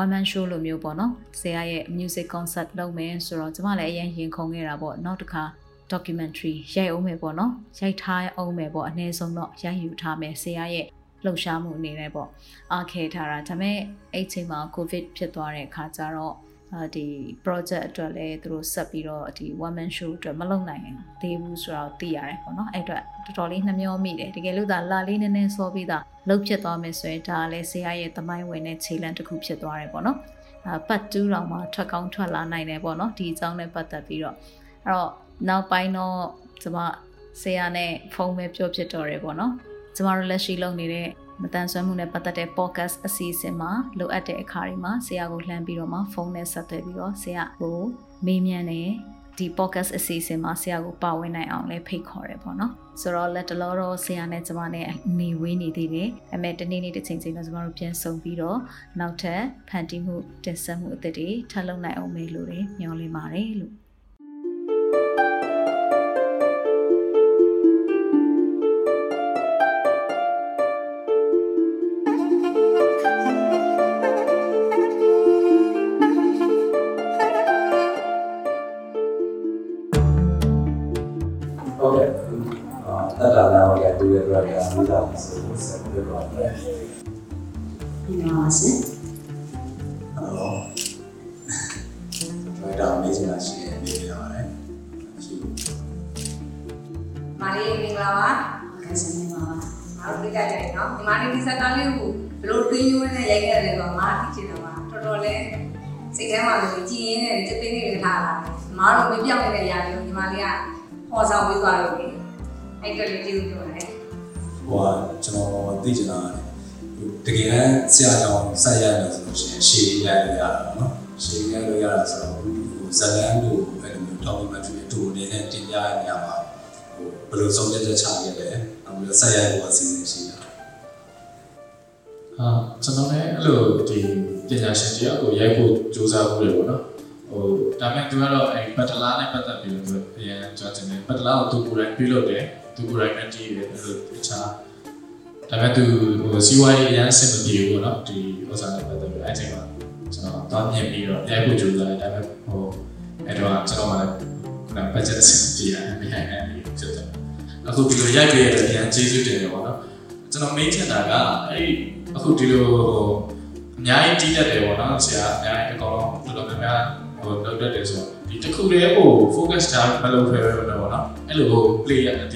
[SPEAKER 2] one man show လိုမျိုးပေါ့နော်။ဆရာရဲ့ music concert လုပ်မယ်ဆိုတော့ကျမလည်းအရင်ရင်ခုန်ခဲ့တာပေါ့။နောက်တစ်ခါ documentary ရိုက်အောင်မယ်ပေါ့နော်ရိုက်ထားအောင်မယ်ပေါ့အနည်းဆုံးတော့ရိုက်ယူထားမယ်ဆရာရဲ့လှုပ်ရှားမှုအနေနဲ့ပေါ့အားခဲထားတာဒါပေမဲ့အဲ့ချိန်မှာ covid ဖြစ်သွားတဲ့အခါကျတော့ဒီ project အတွက်လည်းသူတို့ဆက်ပြီးတော့ဒီ one man show အတွက်မလုပ်နိုင်သေးဘူးဆိုတော့သိရတယ်ပေါ့နော်အဲ့အတွက်တော်တော်လေးနှမျောမိတယ်တကယ်လို့ဒါလာလေးနည်းနည်းစောပြီးသားလှုပ်ဖြစ်သွားမယ်ဆိုရင်ဒါလည်းဆရာရဲ့သမိုင်းဝင်တဲ့ခြေလှမ်းတစ်ခုဖြစ်သွားတယ်ပေါ့နော်အပတ်2တောင်မှထွက်ကောင်းထွက်လာနိုင်တယ်ပေါ့နော်ဒီအကြောင်းနဲ့ပတ်သက်ပြီးတော့အဲ့တော့ နောက်ပိုင်းတော့ကျမဆရာနဲ့ဖုန်းပဲပြောဖြစ်တော့တယ်ပေါ့နော်ကျမတို့လက်ရှိလုပ်နေတဲ့မတန်ဆွမ်းမှုနဲ့ပတ်သက်တဲ့ podcast အစီအစဉ်မှာလိုအပ်တဲ့အခါတွေမှာဆရာကိုလှမ်းပြီးတော့မှဖုန်းနဲ့ဆက်သွယ်ပြီးတော့ဆရာကိုမေးမြန်းတယ်ဒီ podcast အစီအစဉ်မှာဆရာကိုပါဝင်နိုင်အောင်လည်းဖိတ်ခေါ်တယ်ပေါ့နော်ဆိုတော့လက်တလောတော့ဆရာနဲ့ကျမနဲ့နေဝေးနေသေးတယ်ဒါပေမဲ့တနေ့နေ့တစ်ချိန်ချိန်တော့ကျမတို့ပြန်ဆုံပြီးတော့နောက်ထပ်ဖန်တီးမှုတင်ဆက်မှုအသစ်တွေထပ်လုပ်နိုင်အောင်မေးလို့မျှော်လင့်ပါတယ်လို့
[SPEAKER 6] ရတူရတဲ့ကမိသားစုဆက်ပြီးတော့တယ်
[SPEAKER 7] ဒီမှာဆက်
[SPEAKER 6] အော်စရာရှိတယ်နေရပါတယ်ရှိ
[SPEAKER 7] မာလေးမင်္ဂလာပါကဲစနေပါပါငါတို့ပြကြတယ်နော်ဒီမာလေးဒီစကားလေးကိုဘယ်လိုတွင်းယိုးနဲ့ရိုက်ခဲ့တယ်ဆိုတော့မာသိချင်တာပါတော်တော်လေးစိတ်ထဲမှာလို့ကြည်ရင်းနဲ့တစ်သိန်းလေးထားလာတယ်မာတို့မပြောင်းနေတဲ့ຢာလေးကိုညီမလေးကဟောဆောင်ပေးသွားလို့လေအဲ့ကလေးကျေးဇူးတင်ပါတယ်
[SPEAKER 6] ဟိုကကျွန်တော်သိချင်တာတကယ်တမ်းဆရာကြောင့်ဆက်ရမယ်ဆိုလို့ရှိရင်ရှေ့ရရရတာနော်ရှေ့ရလို့ရတာဆိုတော့ဟိုဇလန်တို့အဲ့လိုမျိုး documentary အတူအနေနဲ့တင်ပြရနေရမှာဟိုဘယ်လိုဆုံးဖြတ်ချက်ချခဲ့လဲနောက်ပြီးဆက်ရဖို့အစီအစဉ်ရှိတာ
[SPEAKER 8] ဟာကျွန်တော်လည်းအဲ့လိုဒီပညာရှင်တယောက်ကိုရိုက်ဖို့ကြိုးစားဖို့လေပေါ့နော်ဟိုဒါပေမဲ့သူကတော့အဲ့ပတ်တလားနဲ့ပတ်သက်ပြီးတော့သူအရင်ကျွန်တော်တင်တယ်ပတ်တလားကိုသူကိုယ်တိုင်ပြုလုပ်တယ် သူကိုယ်တိုင်အတီးတယ်အဲ့လိုတခြားဒါပေမဲ့သူဟိုစီဝါရေးအရင်စင်မပြေဘူးပေါ့နော်ဒီဥစ္စာနဲ့ပတ်သက်ပြီးအဲ့ချိန်မှာကျွန်တော်တော့မြင်ပြီးတော့ရိုက်ဖို့ကြိုးစားတယ်ဒါပေမဲ့ဟိုအဲ့တော့ကျွန်တော်မှလည်းခုန budget အဆင်ပြေတယ်မရိုက်နိုင်ဘူးဖြစ်တယ်အခုဒီလိုရိုက်ပေးရတဲ့အရင်ကျေးဇူးတင်တယ်ပေါ့နော်ကျွန်တော်မေးချင်တာကအဲ့ဒီအခုဒီလိုဟိုအများကြီးတီးတတ်တယ်ပေါ့နော်ဆရာအများကြီးအကောင်လုံးတော်တော်များများဟိုလုပ်တတ်တယ်ဆိုတော့ဒီတစ်ခုတည်းကို focus ထားမလုပ်ဖဲပဲပေါ့နော် အဲ့လိုဟို play ရတဲ့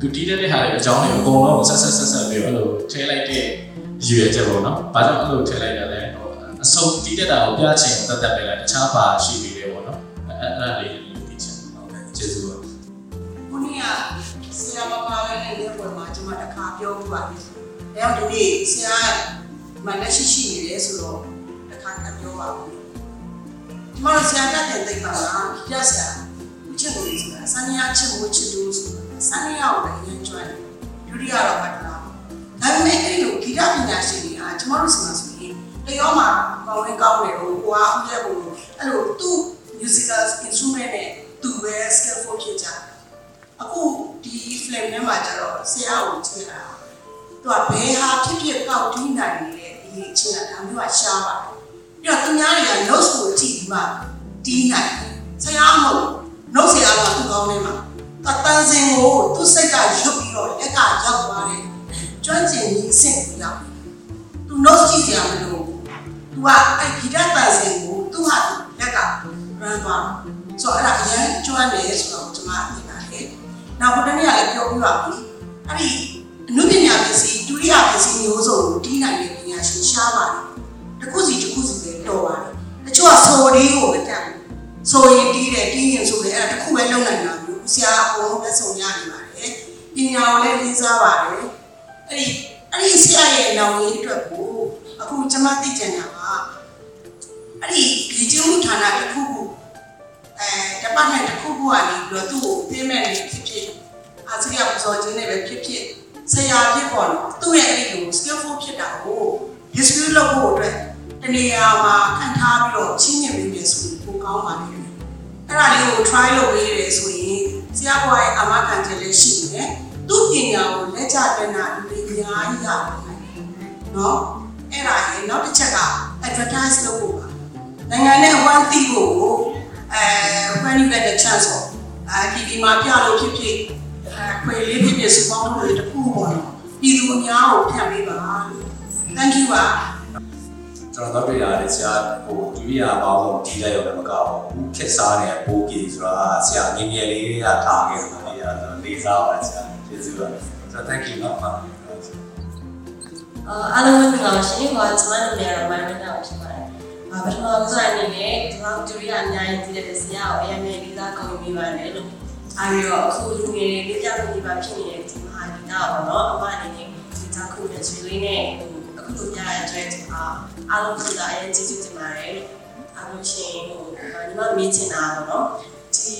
[SPEAKER 8] သူတီးတတ်တဲ့ဟာတွေအကြောင်းတွေအကုန်လုံးဆက်ဆက်ဆက်ဆက်ပြီးအဲ့လိုထဲလိုက်တဲ့ရည်ရွယ်ချက်ပေါ့နော်ဘာကြောင့်အဲ့လိုထဲလိုက်တာလဲဟိုအစုံတီးတတ်တာကိုပြချင်တတ်တတ်ပဲလားတခြားပါရှိနေတယ်ပေါ့နော်အဲ့အဲ့ဒါလေးသိချင်
[SPEAKER 6] ဟုတ်ကဲ့ကျေးဇူးပါ
[SPEAKER 9] ခုနကဆရာမပါပဲနဲ့လက်ပေါ်မှာကျွန်မတစ်ခါပြောပြပါလိမ့်။အဲတော့ဒီနေ့ဆရာမလက်ရှိရှိနေတယ်ဆိုတော့တစ်ခါကပြောပါဦး။ကျွန်မတို့ဆရာတက်တဲ့တိတ်ပါလား။ပြဆရာဦး ချစ်ကိုဆိုတာစနေရချစ်ကိုချစ်လို့ဆိုတာစနေရကိုလည်းအရင်ကျွမ်းတယ်။ဒုတိယတော့ပတ်လာ။ဒါပေမဲ့အဲ့လိုဂီတပညာရှင်တွေအားကျွန်မတို့ဆီမှာဆိုရင်တရောမှာကောင်းရင်ကောင်းတယ်ဟိုကွာဦးရဲ့ဘုံအဲ့လိုသူ့ musical instrument နဲ့သူပဲ skillful ဖြစ်ကြတယ်။အခုဒီ flame ထဲမှာကျတော့ဆရာကိုကြည့်ရတာသူကဘယ်ဟာဖြစ်ဖြစ်ကောက်တီးနိုင်နေတဲ့ဒီအချင်းကဒါမျိုးကရှားပါတယ်ပြီးတော့သူများတွေက notes ကိုကြည့်ပြီးမှတီးနိုင်တယ်ဆရာမဟုတ် notes ဆရာကသူ့ကောင်းထဲမှာတတန်စင်ကိုသူ့စိတ်ကရွတ်ပြီးတော့လက်ကရောက်သွားတယ်ကျွမ်းကျင်ကြီးအဆင့်ကိုရောက်တယ်သူ notes ကြည့်ကြရမလို့သူကအဲ့ဂီတတန်စင်ကိုသူ့ဟာလက်က run သွားဆိုတော့အဲ့ဒါအရင်ကျွမ်းတယ်ဆိုတော့ကျွန်မသိပါတယ်နောက်ခုတနေ့ကလည်းပြောပြပါပြီအဲ့ဒီအနုပညာပစ္စည်းဒုတိယပစ္စည်းမျိုးစုံကိုတီးနိုင်တဲ့ပညာရှင်ရှားပါတယ်တစ်ခုစီတစ်ခုစီပဲတော်ပါတယ်တချို့ကဆိုလေးကိုမတတ်ဘူး ဆိုရင်တီးတယ်တီးရင်ဆိုတယ်အဲ့ဒါတစ်ခုပဲလုပ်နိုင်တာမျိုးဆရာအကုန်လုံးလက်ဆောင်ရနေပါတယ်ပညာကိုလည်းလေးစားပါတယ်အဲ့ဒီအဲ့ဒီဆရာရဲ့နောင်ရင်းအတွက်ကိုအခုကျွန်မသိကြတာကအဲ့ဒီဒီကျမှုဌာနတစ်ခုခုအဲ department တစ်ခုခုကနေပြီးတော့သူ့ကို payment တွေဖြစ်ဖြစ်အာစီယာပစောချင်းတွေပဲဖြစ်ဖြစ်ဆရာဖြစ်ပေါ်တော့သူ့ရဲ့အဲ့ဒီလို skillful ဖြစ်တာကို history လုပ်ဖို့အတွက်တနေရာမှာခံထားပြီးတော့ချင်းမြင်ပြီးပြဆိုရင်ပိုကောင်းပါလိမ့်မယ် အဲ့ဒါလေးကို try လုပ်ပေးရတယ်ဆိုရင်ဆရာဘွားရဲ့အမခံချက်လည်းရှိနေတယ်သူ့ပညာကိုလက်ချတဲ့နာလူတွေအများကြီးရတယ်နော်အဲ့ဒါရဲ့နောက်တစ်ချက်က advertise လုပ်ဖို့ပါနိုင်ငံနဲ့ one thing ကိုအဲ when you get the chance ပေါ့အဲဒီဒီမှာပြလို့ဖြစ်ဖြစ်အဲခွေလေးဖြစ်ဖြစ်စပေါင်းလို့တခုပေါ့နော်ပြည်သူအများကိုဖြန့်ပေးပါ thank you ပါ
[SPEAKER 6] ကျွန်တော်တို့တွေ့ရတယ်ဆရာဟိုဒုတိယပေါင်းဆုံးဒီလိုက်ရောလည်းမကောက်ဘူးခက်စားနေပိုးကြီးဆိုတာဆရာငင်းငယ်လေးကထားခဲ့တာလေအဲ့ဒါလေးစားပါဆရာကျေးဇူးပါဆိုတော့ thank you နော်ပါ
[SPEAKER 10] အာအားလုံးမင်္ဂလာပါရှင်။ဟိုကျွန်မနာမည်ကတော့မိုင်းမင်းသားဖြစ်ပါတယ်။အာပထမဆုံးအနေနဲ့ဒီမှာဒူရီကအများကြီးတည်တဲ့ဆရာကိုအရင်ကလေးစားကောင်းမိပါတယ်လို့အားပြီးတော့အခုလူငယ်တွေလေးပြလို့ဒီမှာဖြစ်နေတဲ့ဒီမဟာဒီတာပေါ့နော်အမအနေနဲ့ဒီတာခုနဲ့ဆွေးလေးနဲ့အ ခုလိုကြားရတဲ့အတွက်အာအားလုံးကအရင်ကျေးဇူးတင်ပါတယ်လို့အားလုံးရှင်ဟိုညီမမေးချင်တာပေါ့နော်ဒီ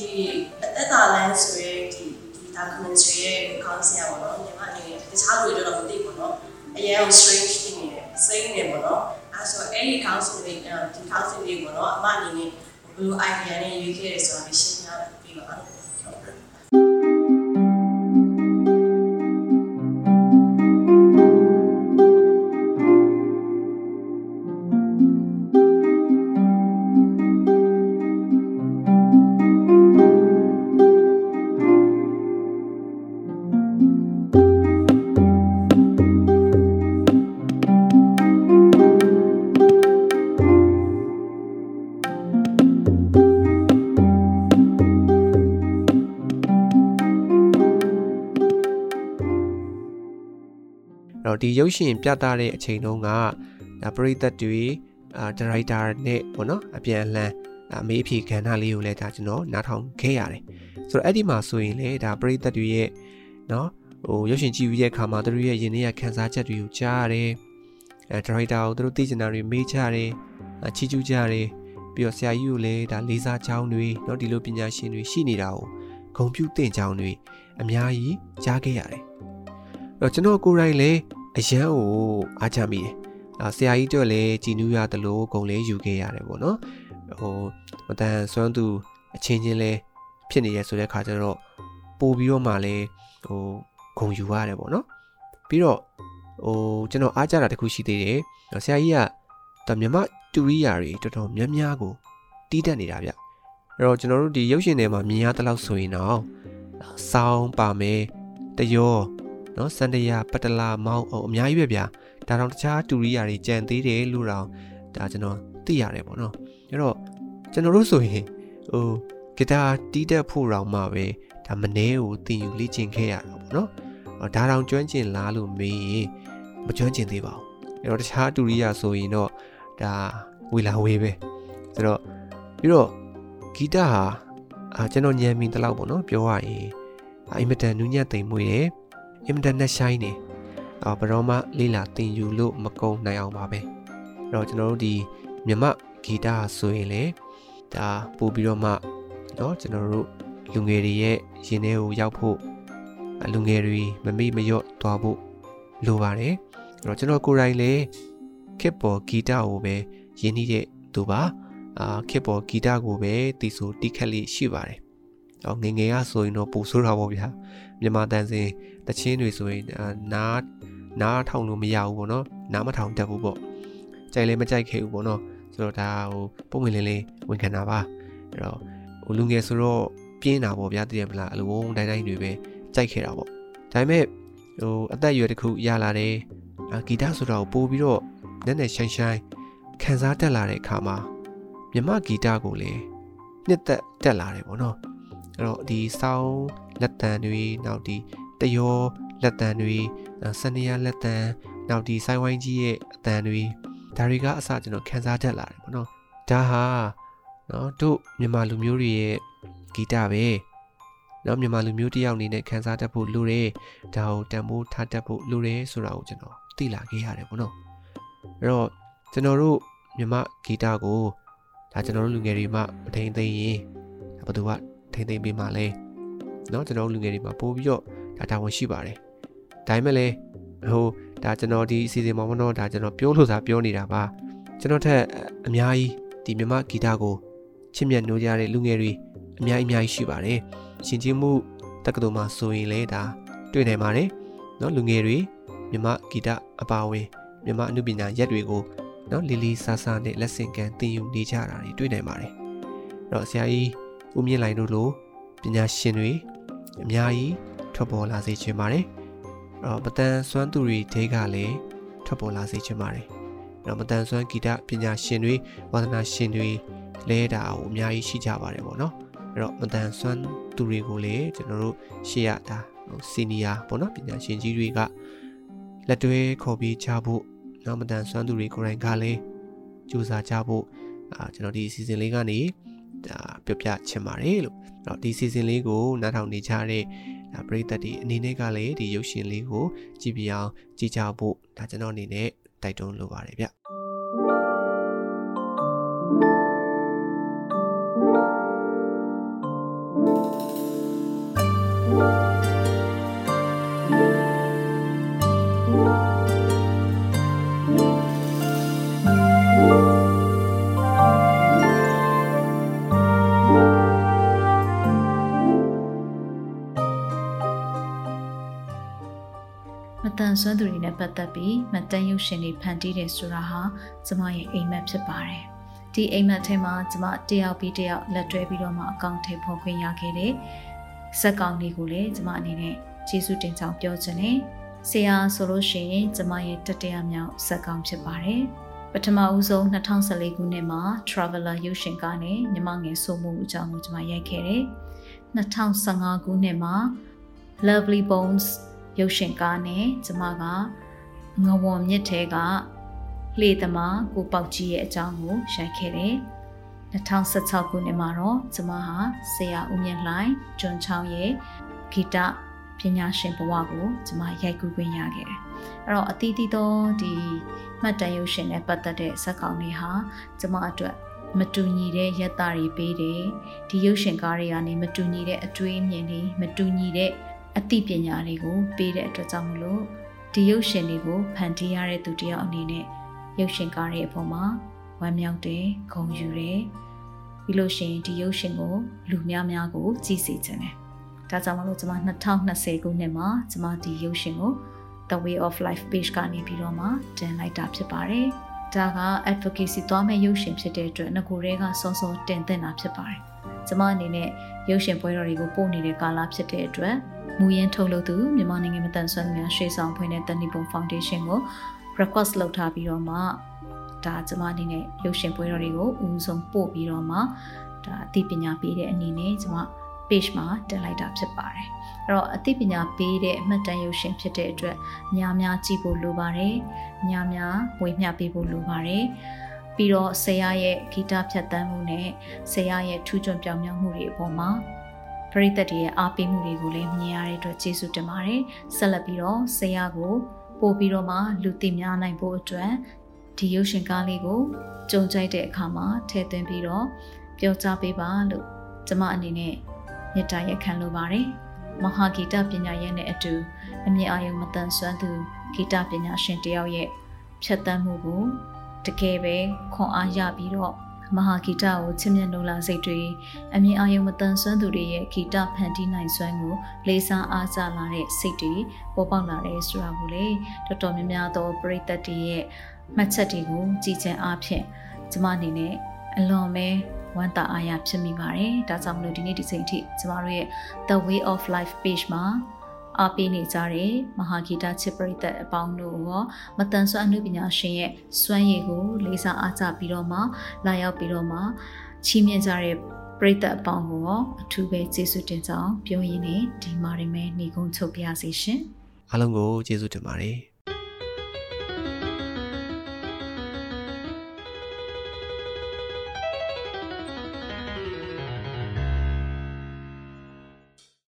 [SPEAKER 10] အသက်တာလမ်းဆိုရဲဒီဒီတာခုနဲ့ဆွေးရဲ့ခေါင်းစဉ်ပေါ့နော်ညီမအနေနဲ့တခြားလူတွေတော့မသိဘူးပေါ့နော်အရင် strange ဖြစ်နေတယ်စိတ်နေပေါ့နော်အဲဆိုအဲ့ဒီ council တွေဒီ council တွေပေါ့နော်အမအနေနဲ့ဘယ်လို idea နဲ့ရွေးခဲ့ရဆိုတော့ရှင်းပြပေးပါဦး
[SPEAKER 1] ဒီရုပ်ရှင်ပြသတဲ့အချိန်တုန်းကဒါပရိသတ်တွေအာဒါရိုက်တာနဲ့ပေါ့နော်အပြန်အလှန်အမေးအဖြေကဏ္ဍလေးကိုလည်းဒါကျွန်တော်နားထောင်ခဲ့ရတယ်ဆိုတော့အဲ့ဒီမှာဆိုရင်လေဒါပရိသတ်တွေရဲ့နော်ဟိုရုပ်ရှင်ကြည့်ပြီးတဲ့အခါမှာသူတို့ရဲ့ယင်ထဲကခန်းစားချက်တွေကိုကြားရတယ်အဲဒါရိုက်တာကိုသူတို့သိချင်တာတွေမေးကြတယ်ချီးကျူးကြတယ်ပြီးတော့ဆရာကြီးကိုလည်းဒါလေးစားချောင်းတွေเนาะဒီလိုပညာရှင်တွေရှိနေတာကိုဂုံပြုတင်ချောင်းတွေအများကြီးကြားခဲ့ရတယ်။အဲ့တော့ကျွန်တော်ကိုယ်တိုင်လည်း အရန်ကိုအားချမိတယ်။အာဆရာကြီးတို့လည်းကြည်နူးရတယ်လို့ဂုံလေးယူခဲ့ရတယ်ပေါ့နော်။ဟိုမတန်စွမ်းသူအချင်းချင်းလဲဖြစ်နေရဆိုတဲ့ခါကျတော့ပို့ပြီးတော့မှလည်းဟိုဂုံယူရတယ်ပေါ့နော်။ပြီးတော့ဟိုကျွန်တော်အားကြတာတခုရှိသေးတယ်။ဆရာကြီးကတမြမတူရိယာတွေတော်တော်များများကိုတီးတက်နေတာဗျအဲ့တော့ကျွန်တော်တို့ဒီရုပ်ရှင်ထဲမှာမြင်ရတဲ့လောက်ဆိုရင်တော့စောင်းပါမယ်တယော နော်စန္ဒရာပတလာမောင်းအများကြီးပဲဗျာဒါတော့တခြားတူရီယာတွေကြံသေးတယ်လို့တော့ဒါကျွန်တော်သိရတယ်ပေါ့နော်အဲ့တော့ကျွန်တော်တို့ဆိုရင်ဟိုဂီတာတီးတက်ဖို့တော့မှပဲဒါမနှဲကိုသင်ယူလေ့ကျင့်ခဲ့ရတာပေါ့နော်ဒါတောင်ကျွမ်းကျင်လားလို့မေးရင်မကျွမ်းကျင်သေးပါဘူးအဲ့တော့တခြားတူရီယာဆိုရင်တော့ဒါဝေလာဝေးပဲဆိုတော့ပြီးတော့ဂီတဟာအာကျွန်တော်ညံမိတလောက်ပေါ့နော်ပြောရရင်အင်မတန်နူးညံ့သိမ်မွေ့တယ် အင်မတန်နဲ့ဆိုင်နေအာဘရောမလေးလာတင်ယူလို့မကုံနိုင်အောင်ပါပဲအဲ့တော့ကျွန်တော်တို့ဒီမြမဂီတဆိုရင်လေဒါပို့ပြီးတော့မှเนาะကျွန်တော်တို့လူငယ်တွေရဲ့ရင်ထဲကိုရောက်ဖို့လူငယ်တွေမမေ့မလျော့သွားဖို့လိုပါတယ်အဲ့တော့ကျွန်တော်ကိုယ်တိုင်လည်းခစ်ပေါ်ဂီတကိုပဲရင်းနှီးတဲ့သူပါအာခစ်ပေါ်ဂီတကိုပဲတီးဆိုတီးခက်လေးရှိပါတယ်။ အော်ငငယ်ကဆိုရင်တော့ပူဆိုးတာပေါ့ဗျာ။မြန်မာတန်စင်တချင်းတွေဆိုရင်နားနားထောင်လို့မရဘူးပေါ့နော်။နားမထောင်တတ်ဘူးပေါ့။ကြိုက်လည်းမကြိုက်ခဲ့ဘူးပေါ့နော်။ဆိုတော့ဒါဟိုပုံဝင်လင်းလေးဝန်ခံတာပါ။အဲ့တော့ဟိုလူငယ်ဆိုတော့ပြင်းတာပေါ့ဗျာသိရမလား။အလိုဝုန်းတိုင်းတိုင်းတွေပဲကြိုက်ခဲ့တာပေါ့။ဒါပေမဲ့ဟိုအသက်အရွယ်တစ်ခုရလာတယ်။ဂီတဆိုတာကိုပို့ပြီးတော့နက်နက်ရှိုင်းရှိုင်းခံစားတက်လာတဲ့အခါမှာမြမဂီတကိုလည်းနှစ်သက်တက်လာတယ်ပေါ့နော် အဲ့တော့ဒီစောင်းလက်တံတွေနောက်ဒီတယောလက်တံတွေစနေရလက်တံနောက်ဒီဆိုင်ဝိုင်းကြီးရဲ့အတန်တွေဒါတွေကအစကျွန်တော်ခံစားတက်လာတယ်ပေါ့နော်ဒါဟာနော်တို့မြန်မာလူမျိုးတွေရဲ့ဂီတပဲနော်မြန်မာလူမျိုးတယောက်အနေနဲ့ခံစားတတ်ဖို့လိုတယ်ဒါကိုတန်ဖိုးထားတတ်ဖို့လိုတယ်ဆိုတာကိုကျွန်တော်သိလာခဲ့ရတယ်ပေါ့နော်အဲ့တော့ကျွန်တော်တို့မြမဂီတကိုဒါကျွန်တော်တို့လူငယ်တွေမှမထိန်သိမ်းရင်ဘယ်သူက ထိန်သိမ်းပေးမှလဲเนาะကျွန်တော်တို့လူငယ်တွေမှာပို့ပြီးတော့ဒါတာဝန်ရှိပါတယ်ဒါပေမဲ့လည်းဟိုဒါကျွန်တော်ဒီအစီအစဉ်မှာမတော့ဒါကျွန်တော်ပြောလို့သာပြောနေတာပါကျွန်တော်ထက်အများကြီးဒီမြမဂီတကိုချစ်မြတ်နိုးကြတဲ့လူငယ်တွေအများကြီးအများကြီးရှိပါတယ်ရှင်ချင်းမှုတက္ကသိုလ်မှာဆိုရင်လည်းဒါတွေ့နိုင်ပါတယ်เนาะလူငယ်တွေမြမဂီတအပါဝင်မြမအမှုပညာရက်တွေကိုနော်လီလီဆာဆာနဲ့လက်ဆင့်ကမ်းသင်ယူနေကြတာတွေတွေ့နိုင်ပါတယ်အဲ့တော့ဆရာကြီး ဦးမြင့်လိုင်တို့လိုပညာရှင်တွေအများကြီးထွက်ပေါ်လာစေချင်ပါတယ်အဲ့တော့မတန်ဆွမ်းသူတွေတဲကလည်းထွက်ပေါ်လာစေချင်ပါတယ်အဲ့တော့မတန်ဆွမ်းဂီတပညာရှင်တွေဝါသနာရှင်တွေလဲတာကိုအများကြီးရှိကြပါတယ်ပေါ့နော်အဲ့တော့မတန်ဆွမ်းသူတွေကိုလည်းကျွန်တော်တို့ရှေ့ရတာစီနီယာပေါ့နော်ပညာရှင်ကြီးတွေကလက်တွဲခေါ်ပြီးချဖို့နောက်မတန်ဆွမ်းသူတွေကိုယ်တိုင်ကလည်းကြိုးစားကြဖို့အာကျွန်တော်ဒီအစီအစဉ်လေးကနေ ဒါပြပြချင်ပါတယ်လို့အဲ့တော့ဒီအစီအစဉ်လေးကိုနားထောင်နေကြတဲ့ဒါပရိသတ်တွေအနေနဲ့ကလည်းဒီရုပ်ရှင်လေးကိုကြည့်ပြအောင်ကြည့်ကြဖို့ဒါကျွန်တော်အနေနဲ့တိုက်တွန်းလိုပါတယ်ဗျ
[SPEAKER 2] ပတ်သက်ပြီးမတန်ရုပ်ရှင်တွေဖန်တီးတယ်ဆိုတာဟာကျမရဲ့အိမ်မက်ဖြစ်ပါတယ်။ဒီအိမ်မက်ထဲမှာကျမတယောက်ပြီးတယောက်လက်တွဲပြီးတော့မှအကောင့်ထိဖော်ခွင့်ရခဲ့တဲ့ဇက်ကောင်လေးကိုလည်းကျမအနေနဲ့ကျေးဇူးတင်ကြောင်းပြောချင်တယ်။ဆရာဆိုလို့ရှိရင်ကျမရဲ့တတိယမြောက်ဇက်ကောင်ဖြစ်ပါတယ်။ပထမဦးဆုံး2014ခုနှစ်မှာ Traveler ရုပ်ရှင်ကားနဲ့ညီမငယ်ဆိုမှုအကြောင်းကိုကျွန်မရိုက်ခဲ့တယ်။2015ခုနှစ်မှာ Lovely Bones ရုပ်ရှင်ကားနဲ့ကျမက ငဝွန်မြစ်ထဲကလှေသမားကိုပေါက်ကြီးရဲ့အကြောင်းကိုရိုက်ခဲ့တယ်2016ခုနှစ်မှာတော့ကျမဟာဆရာဦးမြင့်လှိုင်ကျွန်းချောင်းရဲ့ဂီတပညာရှင်ဘဝကိုကျမရိုက်ကူးခွင့်ရခဲ့တယ်။အဲ့တော့အသီးသီးသောဒီမှတ်တမ်းရုပ်ရှင်နဲ့ပတ်သက်တဲ့ဇာတ်ကောင်တွေဟာကျမအတွက်မတူညီတဲ့ရက်သားတွေပေးတယ်ဒီရုပ်ရှင်ကားတွေကနေမတူညီတဲ့အတွေးအမြင်တွေမတူညီတဲ့အသိပညာတွေကိုပေးတဲ့အတွက်ကြောင့်မလို့ ဒီရုပ်ရှင်တွေကိုဖန်တီးရတဲ့သူတယောက်အနေနဲ့ရုပ်ရှင်ကားတွေအပေါ်မှာဝမ်းမြောက်တယ်ဂုဏ်ယူတယ်ပြီးလို့ရှိရင်ဒီရုပ်ရှင်ကိုလူများများကိုကြည့်စေချင်တယ်ဒါကြောင့်မလို့ကျွန်မ2020ခုနှစ်မှာကျွန်မဒီရုပ်ရှင်ကို The Way of Life page ကနေပြီးတော့မှတင်လိုက်တာဖြစ်ပါတယ်ဒါက advocacy သွားမဲ့ရုပ်ရှင်ဖြစ်တဲ့အတွက်ငကိုရဲကစောစောတင်သင့်တာဖြစ်ပါတယ် ကျမအနေနဲ့ရုပ်ရှင်ပွဲတော်တွေကိုပို့နေတဲ့ကာလဖြစ်တဲ့အတွက်မူရင်းထုတ်လုပ်သူမြန်မာနိုင်ငံမတန်ဆွမ်းသူများရှေ့ဆောင်ဖွင့်တဲ့တန်နီပုံ foundation ကို request လုပ်ထားပြီးတော့မှဒါကျမအနေနဲ့ရုပ်ရှင်ပွဲတော်တွေကိုအဦးဆုံးပို့ပြီးတော့မှဒါအသိပညာပေးတဲ့အနေနဲ့ကျမ page မှာတင်လိုက်တာဖြစ်ပါတယ်။အဲ့တော့အသိပညာပေးတဲ့အမှတ်တမ်းရုပ်ရှင်ဖြစ်တဲ့အတွက်များများကြည့်ဖို့လိုပါတယ်။များများဝေမျှပေးဖို့လိုပါတယ်။ ပြီးတော့ဆရာရဲ့ဂီတဖြတ်သန်းမှုနဲ့ဆရာရဲ့ထူးချွန်ပြောင်မြောက်မှုတွေအပေါ်မှာပရိသတ်တွေရဲ့အားပေးမှုတွေကိုလည်းမြင်ရတဲ့အတွက်ကျေးဇူးတင်ပါတယ်။ဆက်လက်ပြီးတော့ဆရာကိုပို့ပြီးတော့မှလူသိများနိုင်ဖို့အတွက်ဒီရုပ်ရှင်ကားလေးကိုကြုံကြိုက်တဲ့အခါမှာထည့်သွင်းပြီးတော့ပြောကြားပေးပါလို့ကျမအနေနဲ့မေတ္တာရက်ခံလိုပါတယ်။မဟာဂီတပညာရဲ့နဲ့အတူအမြင့်အာရုံမတန်ဆွမ်းသူဂီတပညာရှင်တယောက်ရဲ့ဖြတ်သန်းမှုကို တကယ်ပဲခွန်အားရပြီးတော့မဟာဂီတကိုချစ်မြတ်နိုးလာစိတ်တွေအမြင့်အာရုံမတန်ဆွမ်းသူတွေရဲ့ဂီတဖန်တီးနိုင်စွမ်းကိုလေးစားအားကြလာတဲ့စိတ်တွေပေါ်ပေါက်လာတဲ့ဆိုတာကိုလေတော်တော်များများသောပရိသတ်တွေရဲ့မှတ်ချက်တွေကိုကြည်ချင်အားဖြင့်ကျမအနေနဲ့အလွန်ပဲဝမ်းသာအားရဖြစ်မိပါတယ်။ဒါကြောင့်မလို့ဒီနေ့ဒီချိန်ထိကျမတို့ရဲ့ The Way of Life page မှာ အားပေးနေကြတဲ့မဟာဂီတချစ်ပရိသတ်အပေါင်းတို့ရောမတန်ဆွမ်းအမှုပညာရှင်ရဲ့စွမ်းရည်ကိုလေးစားအားကြပြီးတော့မှလာရောက်ပြီးတော့မှချီးမြှင့်ကြတဲ့ပရိသတ်အပေါင်းကိုရောအထူးပဲကျေးဇူးတင်ကြောင်းပြောရင်းနဲ့ဒီမှာရင်ပဲညီကုန်းချုပ်ပြရစီရှင်
[SPEAKER 1] အားလုံးကိုကျေးဇူးတင်ပါတယ်